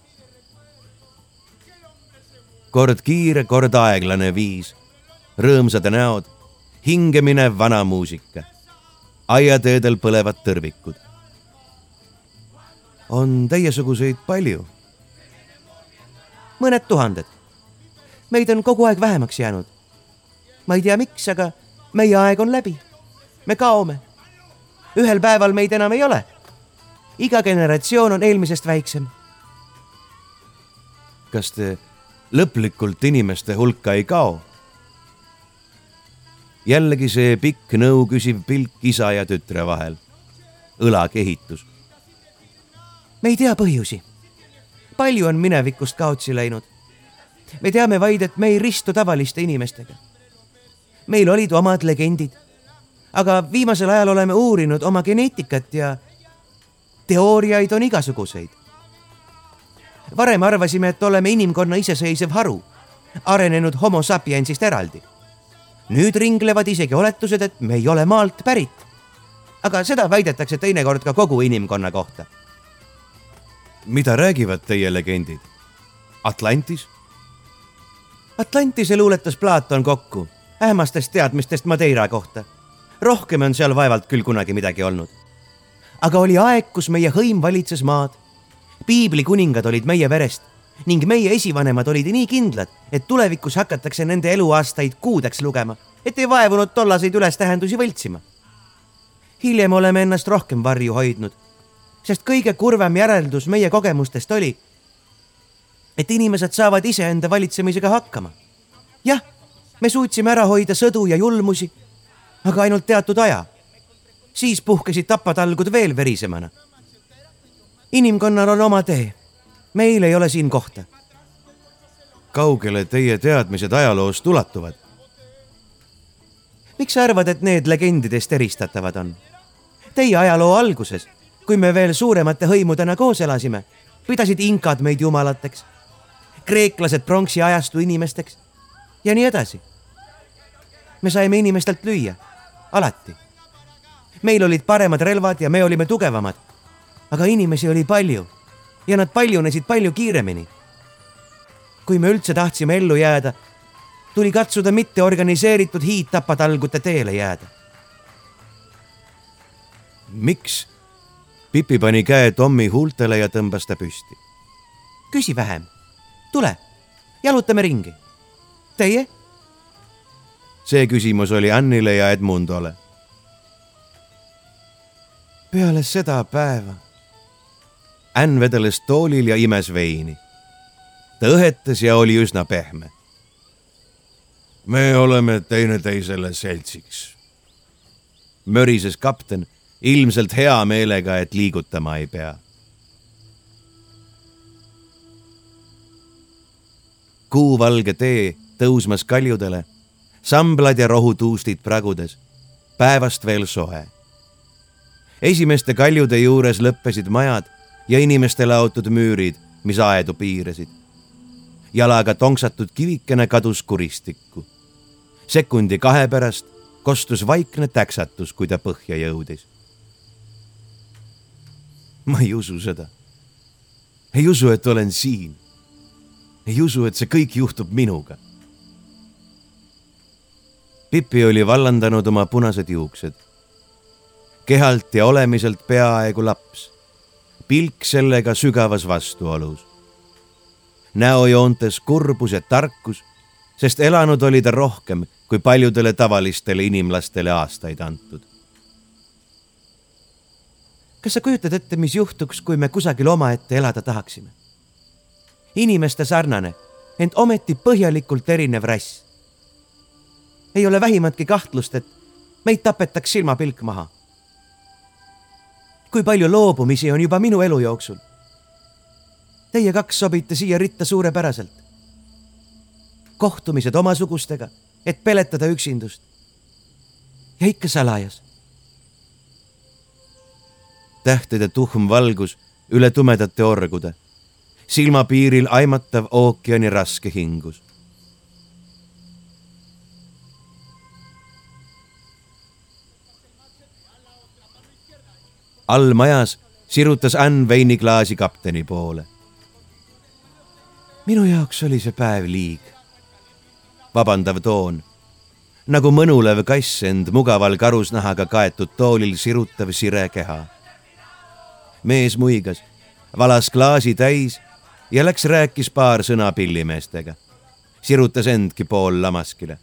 kord kiire, kord aeglane viis, rõõmsad näod, hingeminev vana muusika, aiateedel põlevad tõrvikud. on teiesuguseid palju? mõned tuhanded. meid on kogu aeg vähemaks jäänud. ma ei tea, miks, aga meie aeg on läbi. me kaome. ühel päeval meid enam ei ole. iga generatsioon on eelmisest väiksem. kas te lõplikult inimeste hulka ei kao? jällegi see pikk nõu küsiv pilk isa ja tütre vahel. õlakehitus. me ei tea põhjusi. palju on minevikust kaotsi läinud. me teame vaid, et me ei ristu tavaliste inimestega meil olid omad legendid. aga viimasel ajal oleme uurinud oma geneetikat ja teooriaid on igasuguseid. varem arvasime, et oleme inimkonna iseseisev haru, arenenud homo sapiensist eraldi. nüüd ringlevad isegi oletused, et me ei ole maalt pärit. aga seda väidetakse teinekord ka kogu inimkonna kohta. mida räägivad teie legendid? Atlantis? Atlantise luuletas Platon kokku ähmastest teadmistest Madeira kohta. rohkem on seal vaevalt küll kunagi midagi olnud. aga oli aeg, kus meie hõim valitses maad. piibli kuningad olid meie verest ning meie esivanemad olid nii kindlad, et tulevikus hakatakse nende eluaastaid kuudeks lugema, et ei vaevunud tollaseid ülestähendusi võltsima. hiljem oleme ennast rohkem varju hoidnud, sest kõige kurvem järeldus meie kogemustest oli, et inimesed saavad iseenda valitsemisega hakkama. jah me suutsime ära hoida sõdu ja julmusi, aga ainult teatud aja. siis puhkesid tapatalgud veel verisemana. inimkonnal on oma tee. meil ei ole siin kohta. kaugele teie teadmised ajaloost ulatuvad? miks sa arvad, et need legendidest eristatavad on? Teie ajaloo alguses, kui me veel suuremate hõimudena koos elasime, pidasid inkad meid jumalateks, kreeklased pronksi ajastu inimesteks ja nii edasi. me saime inimestelt lüüa, alati. meil olid paremad relvad ja me olime tugevamad. aga inimesi oli palju ja nad paljunesid palju kiiremini. kui me üldse tahtsime ellu jääda, tuli katsuda mitte organiseeritud hiidtapatalgute teele jääda. miks? Pipi pani käe Tommi huultele ja tõmbas ta püsti. küsi vähem, tule, jalutame ringi Teie? see küsimus oli Annile ja Edmundole. peale seda päeva. Ann vedeles toolil ja imes veini. ta õhetas ja oli üsna pehme. me oleme teineteisele seltsiks. mörises kapten ilmselt hea meelega, et liigutama ei pea kuuvalge tee tõusmas kaljudele, samblad ja rohutuustid pragudes, päevast veel soe. esimeste kaljude juures lõppesid majad ja inimeste laotud müürid, mis aedu piirasid. jalaga tonksatud kivikene kadus kuristikku. sekundi kahe pärast kostus vaikne täksatus, kui ta põhja jõudis. ma ei usu seda. ei usu, et olen siin. ei usu, et see kõik juhtub minuga Pipi oli vallandanud oma punased juuksed. kehalt ja olemiselt peaaegu laps, pilk sellega sügavas vastuolus. näojoontes kurbus ja tarkus, sest elanud oli ta rohkem kui paljudele tavalistele inimlastele aastaid antud. kas sa kujutad ette, mis juhtuks, kui me kusagil omaette elada tahaksime? inimeste sarnane, ent ometi põhjalikult erinev rass ei ole vähimatki kahtlust, et meid tapetaks silmapilk maha. kui palju loobumisi on juba minu elu jooksul. Teie kaks sobite siia ritta suurepäraselt. kohtumised omasugustega, et peletada üksindust. ja ikka salajas. tähtede tuhm valgus üle tumedate orgude, silmapiiril aimatav ookeani raske hingus all majas sirutas Ann veiniklaasi kapteni poole. minu jaoks oli see päev liig. vabandav toon, nagu mõnulev kass end mugaval karusnahaga kaetud toolil sirutav sire keha. mees muigas, valas klaasi täis ja läks rääkis paar sõna pillimeestega. sirutas endki pool lamaskile.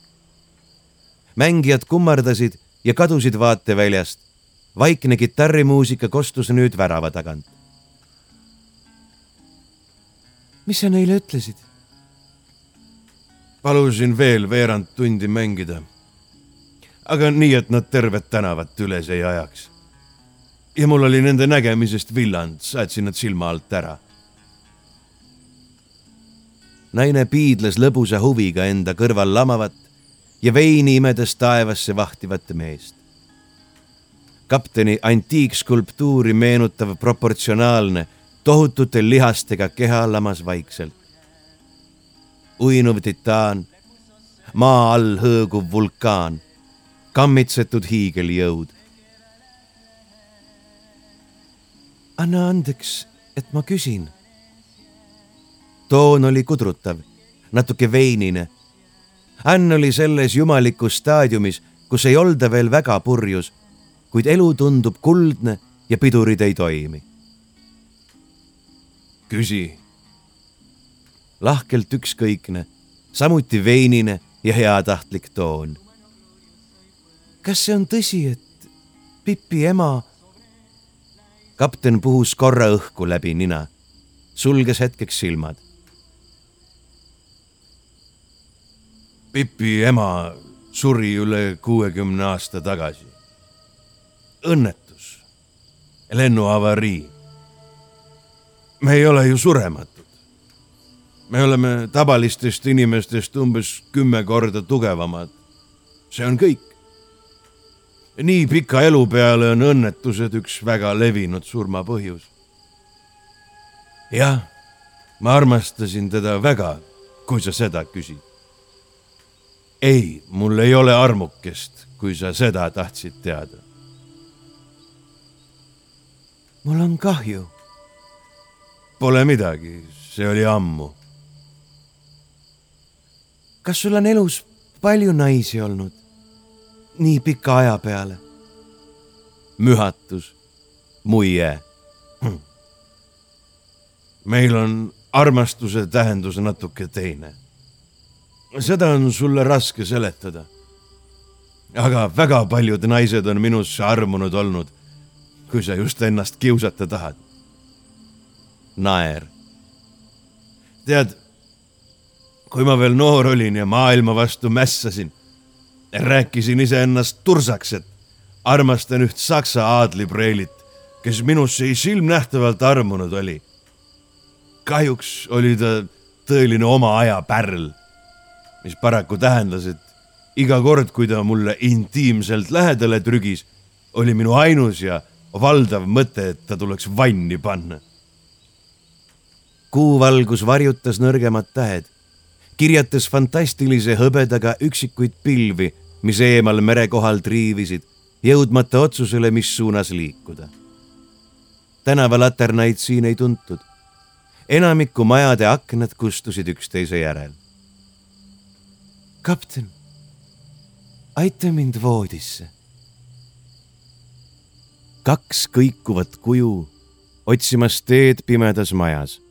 mängijad kummardasid ja kadusid vaateväljast. Vaikne kitarrimuusika kostus nüüd värava tagant. mis sa neile ütlesid? palusin veel veerand tundi mängida. aga nii, et nad tervet tänavat üles ei ajaks. ja mul oli nende nägemisest villand, saatsin nad silma alt ära naine piidles lõbusa huviga enda kõrval lamavat ja veini imedes taevasse vahtivat meest. Kapteni antiikskulptuuri meenutav proportsionaalne, tohutute lihastega keha lamas vaikselt. uinuv titaan, maa all hõõguv vulkaan, kammitsetud hiigeljõud. anna andeks, et ma küsin toon oli kudrutav, natuke veinine. Ann oli selles jumalikus staadiumis, kus ei olda veel väga purjus, kuid elu tundub kuldne ja pidurid ei toimi. küsi. lahkelt ükskõikne, samuti veinine ja heatahtlik toon. kas see on tõsi, et Pipi ema? kapten puhus korra õhku läbi nina, sulges hetkeks silmad. Pipi ema suri üle kuuekümne aasta tagasi. Õnnetus, lennuavarii. me ei ole ju surematud. me oleme tavalistest inimestest umbes kümme korda tugevamad. see on kõik. nii pika elu peale on õnnetused üks väga levinud surmapõhjus. jah, ma armastasin teda väga, kui sa seda küsid ei, mul ei ole armukest, kui sa seda tahtsid teada. Mul on kahju. Pole midagi, see oli ammu. kas sul on elus palju naisi olnud? nii pika aja peale? mühatus, muie hm.. meil on armastuse tähendus natuke teine seda on sulle raske seletada. aga väga paljud naised on minusse armunud olnud, kui sa just ennast kiusata tahad. naer. tead, kui ma veel noor olin ja maailma vastu mässasin, rääkisin iseennast tursaks, et armastan üht saksa aadlipreelit, kes minusse silmnähtavalt armunud oli. kahjuks oli ta tõeline oma aja pärl mis paraku tähendas, et iga kord, kui ta mulle intiimselt lähedale trügis, oli minu ainus ja valdav mõte, et ta tuleks vanni panna. kuuvalgus varjutas nõrgemad tähed, kirjatas fantastilise hõbedaga üksikuid pilvi, mis eemal merekohal triivisid, jõudmata otsusele, mis suunas liikuda. tänavalaternaid siin ei tuntud. enamiku majade aknad kustusid üksteise järel kapten, aita mind voodisse. Kaks kõikuvat kuju otsimas teed pimedas majas.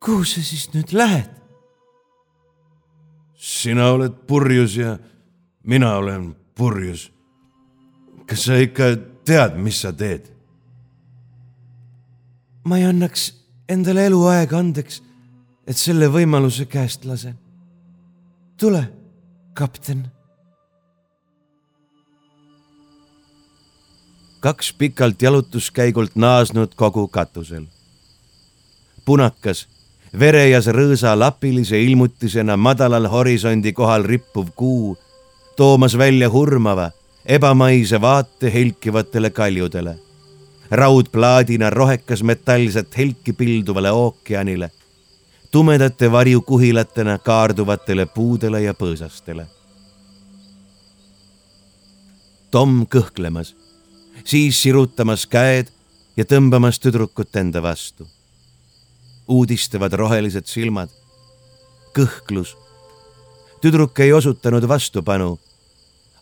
kuhu sa siis nüüd lähed? sina oled purjus ja mina olen purjus. kas sa ikka tead, mis sa teed? ma ei annaks endale eluaega andeks, et selle võimaluse käest lasen. tule, kapten. kaks pikalt jalutuskäigult naasnud kogu katusel. punakas, verejas rõõsa lapilise ilmutisena madalal horisondi kohal rippuv kuu, toomas välja hurmava, ebamaise vaate helkivatele kaljudele raudplaadina rohekas metallset helki pilduvale ookeanile, tumedate varjukuhilatena kaarduvatele puudele ja põõsastele. Tom kõhklemas, siis sirutamas käed ja tõmbamas tüdrukut enda vastu. uudistavad rohelised silmad, kõhklus. tüdruk ei osutanud vastupanu,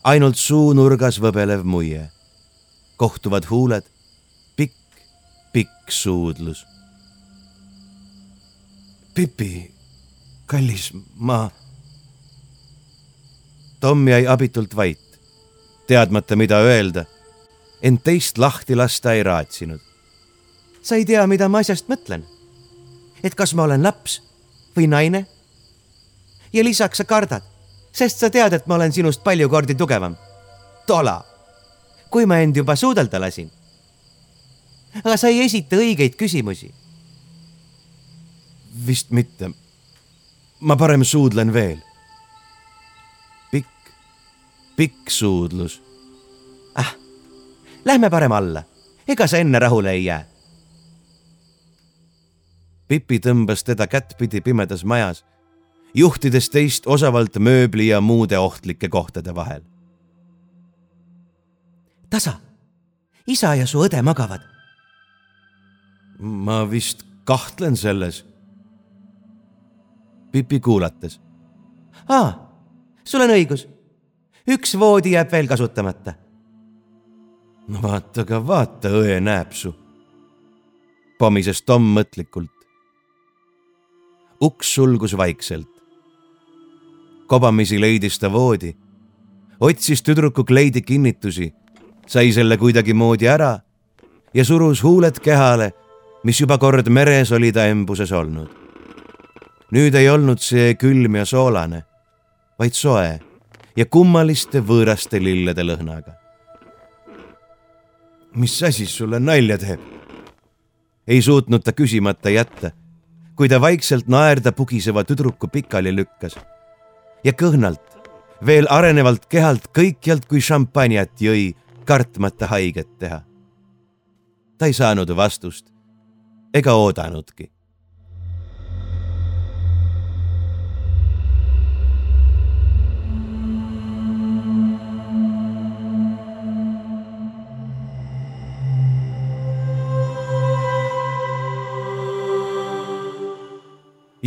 ainult suunurgas võbelev muie. kohtuvad huuled, pikk, pikk suudlus. Pipi, kallis, ma. Tom jäi abitult vait, teadmata, mida öelda ent teist lahti lasta ei raatsinud. sa ei tea, mida ma asjast mõtlen. et kas ma olen laps või naine? ja lisaks sa kardad, sest sa tead, et ma olen sinust palju kordi tugevam. tola, kui ma end juba suudelda lasin. aga sa ei esita õigeid küsimusi. Vist mitte. ma parem suudlen veel. pikk, pikk suudlus Lähme parem alla, ega sa enne rahule ei jää. Pipi tõmbas teda kättpidi pimedas majas, juhtides teist osavalt mööbli ja muude ohtlike kohtade vahel. tasa, isa ja su õde magavad. ma vist kahtlen selles. Pipi kuulates. aa, sul on õigus. üks voodi jääb veel kasutamata no vaata aga vaata, õe nääpsu. pomises Tom mõtlikult. uks sulgus vaikselt. kobamisi leidis ta voodi, otsis tüdruku kleidi kinnitusi, sai selle kuidagimoodi ära ja surus huuled kehale, mis juba kord meres oli ta embuses olnud. Nüüd ei olnud see külm ja soolane, vaid soe ja kummaliste võõraste lillede lõhnaga mis asi sulle nalja teeb? ei suutnud ta küsimata jätta, kui ta vaikselt naerda pugiseva tüdruku pikali lükkas ja kõhnalt, veel arenevalt kehalt kõikjalt kui šampanjat jõi, kartmata haiget teha. ta ei saanud vastust ega oodanudki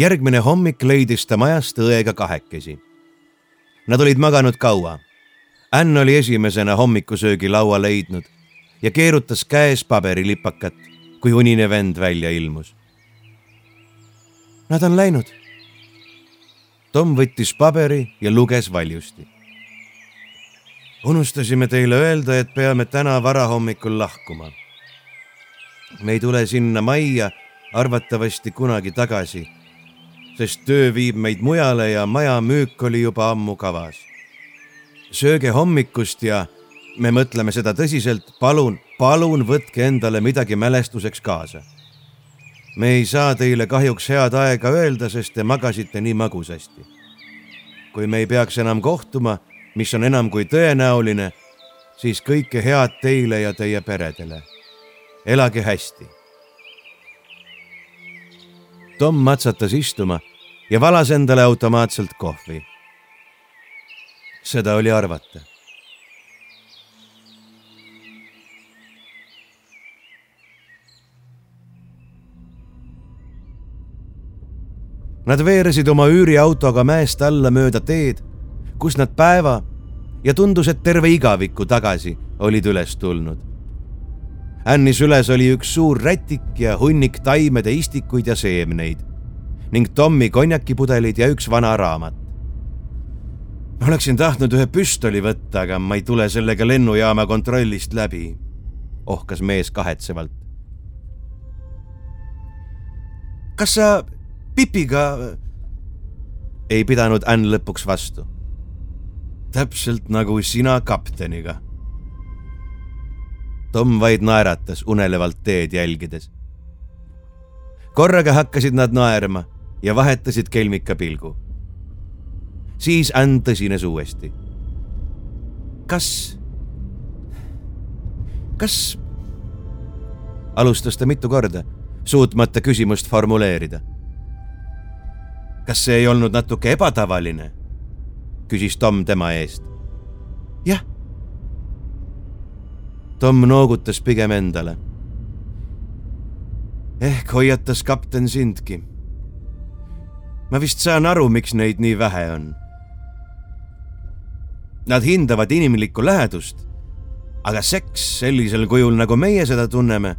järgmine hommik leidis ta majast õega kahekesi. Nad olid maganud kaua. Ann oli esimesena hommikusöögilaua leidnud ja keerutas käes paberilipakat, kui unine vend välja ilmus. Nad on läinud. Tom võttis paberi ja luges valjusti. unustasime teile öelda, et peame täna varahommikul lahkuma. me ei tule sinna majja arvatavasti kunagi tagasi sest töö viib meid mujale ja maja müük oli juba ammu kavas. sööge hommikust ja me mõtleme seda tõsiselt, palun, palun võtke endale midagi mälestuseks kaasa. me ei saa teile kahjuks head aega öelda, sest te magasite nii magusasti. kui me ei peaks enam kohtuma, mis on enam kui tõenäoline, siis kõike head teile ja teie peredele. elage hästi Tom matsatas istuma ja valas endale automaatselt kohvi. seda oli arvata. Nad veeresid oma üüriautoga mäest alla mööda teed, kus nad päeva ja tundus, et terve igaviku tagasi olid üles tulnud. Anni süles oli üks suur rätik ja hunnik taimede istikuid ja seemneid ning Tommi konjakipudelid ja üks vana raamat. ma oleksin tahtnud ühe püstoli võtta, aga ma ei tule sellega lennujaama kontrollist läbi, ohkas mees kahetsevalt. kas sa Pipiga? ei pidanud Ann lõpuks vastu. täpselt nagu sina kapteniga. Tom vaid naeratas unelevalt teed jälgides korraga hakkasid nad naerma ja vahetasid kelmika pilgu. siis Ann tõsines uuesti. kas, kas, alustas ta mitu korda, suutmata küsimust formuleerida. kas see ei olnud natuke ebatavaline? küsis Tom tema eest. jah, Tom noogutas pigem endale. ehk hoiatas kapten sindki. Ma vist saan aru, miks neid nii vähe on. Nad hindavad inimlikku lähedust, aga seks sellisel kujul, nagu meie seda tunneme,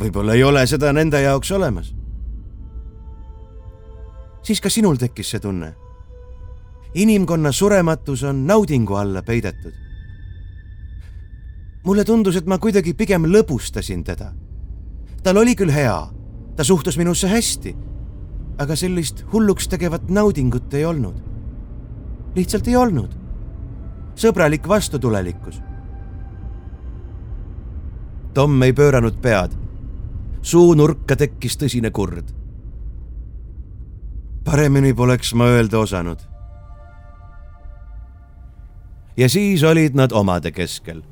võib-olla ei ole seda nende jaoks olemas. siis ka sinul tekkis see tunne inimkonna surematus on naudingu alla peidetud. mulle tundus, et ma kuidagi pigem lõbustasin teda. tal oli küll hea, ta suhtus minusse hästi, aga sellist hulluks tegevat naudingut ei olnud. lihtsalt ei olnud. sõbralik vastutulelikkus. Tom ei pööranud pead. suunurka tekkis tõsine kurd paremini poleks ma öelda osanud ja siis olid nad omade keskel.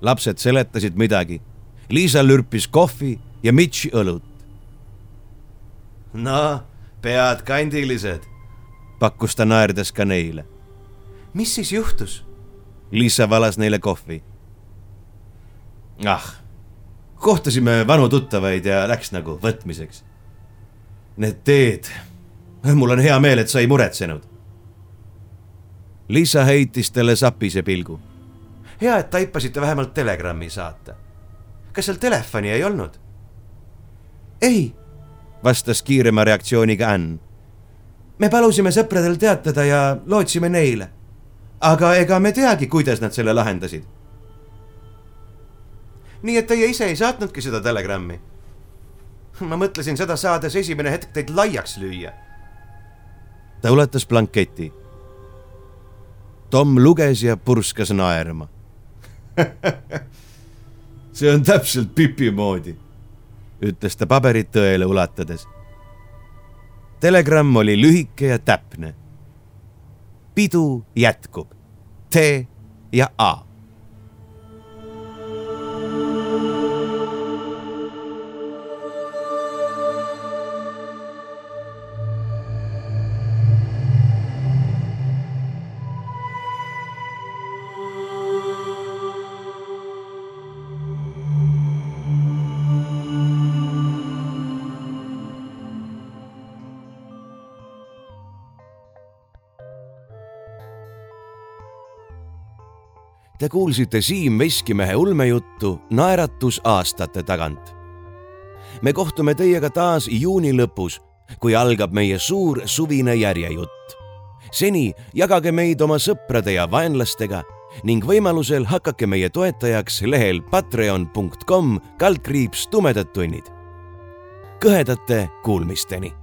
lapsed seletasid midagi. Liisa lürpis kohvi ja Mitch õlut. No, pead kandilised, pakkus ta naerdes ka neile. mis siis juhtus? Liisa valas neile kohvi. ah, kohtasime vanu tuttavaid ja läks nagu võtmiseks. Need teed, mul on hea meel, et sa ei muretsenud Liisa heitis talle sapise pilgu. hea, et taipasite vähemalt telegrammi saata. kas seal telefoni ei olnud? ei, vastas kiirema reaktsiooniga Ann. me palusime sõpradel teatada ja lootsime neile. aga ega me teagi, kuidas nad selle lahendasid. nii et teie ise ei saatnudki seda telegrammi? ma mõtlesin seda saades esimene hetk teid laiaks lüüa. ta ulatas blanketi Tom luges ja purskas naerma see on täpselt Pipi moodi, ütles ta paberit tõele ulatades. telegramm oli lühike ja täpne. pidu jätkub. T ja A Te kuulsite Siim Veskimehe ulmejuttu Naeratus aastate tagant. me kohtume teiega taas juuni lõpus, kui algab meie suur suvine järjejutt. seni jagage meid oma sõprade ja vaenlastega ning võimalusel hakake meie toetajaks lehel patreon.com kaldkriips tumedad tunnid. kõhedate kuulmisteni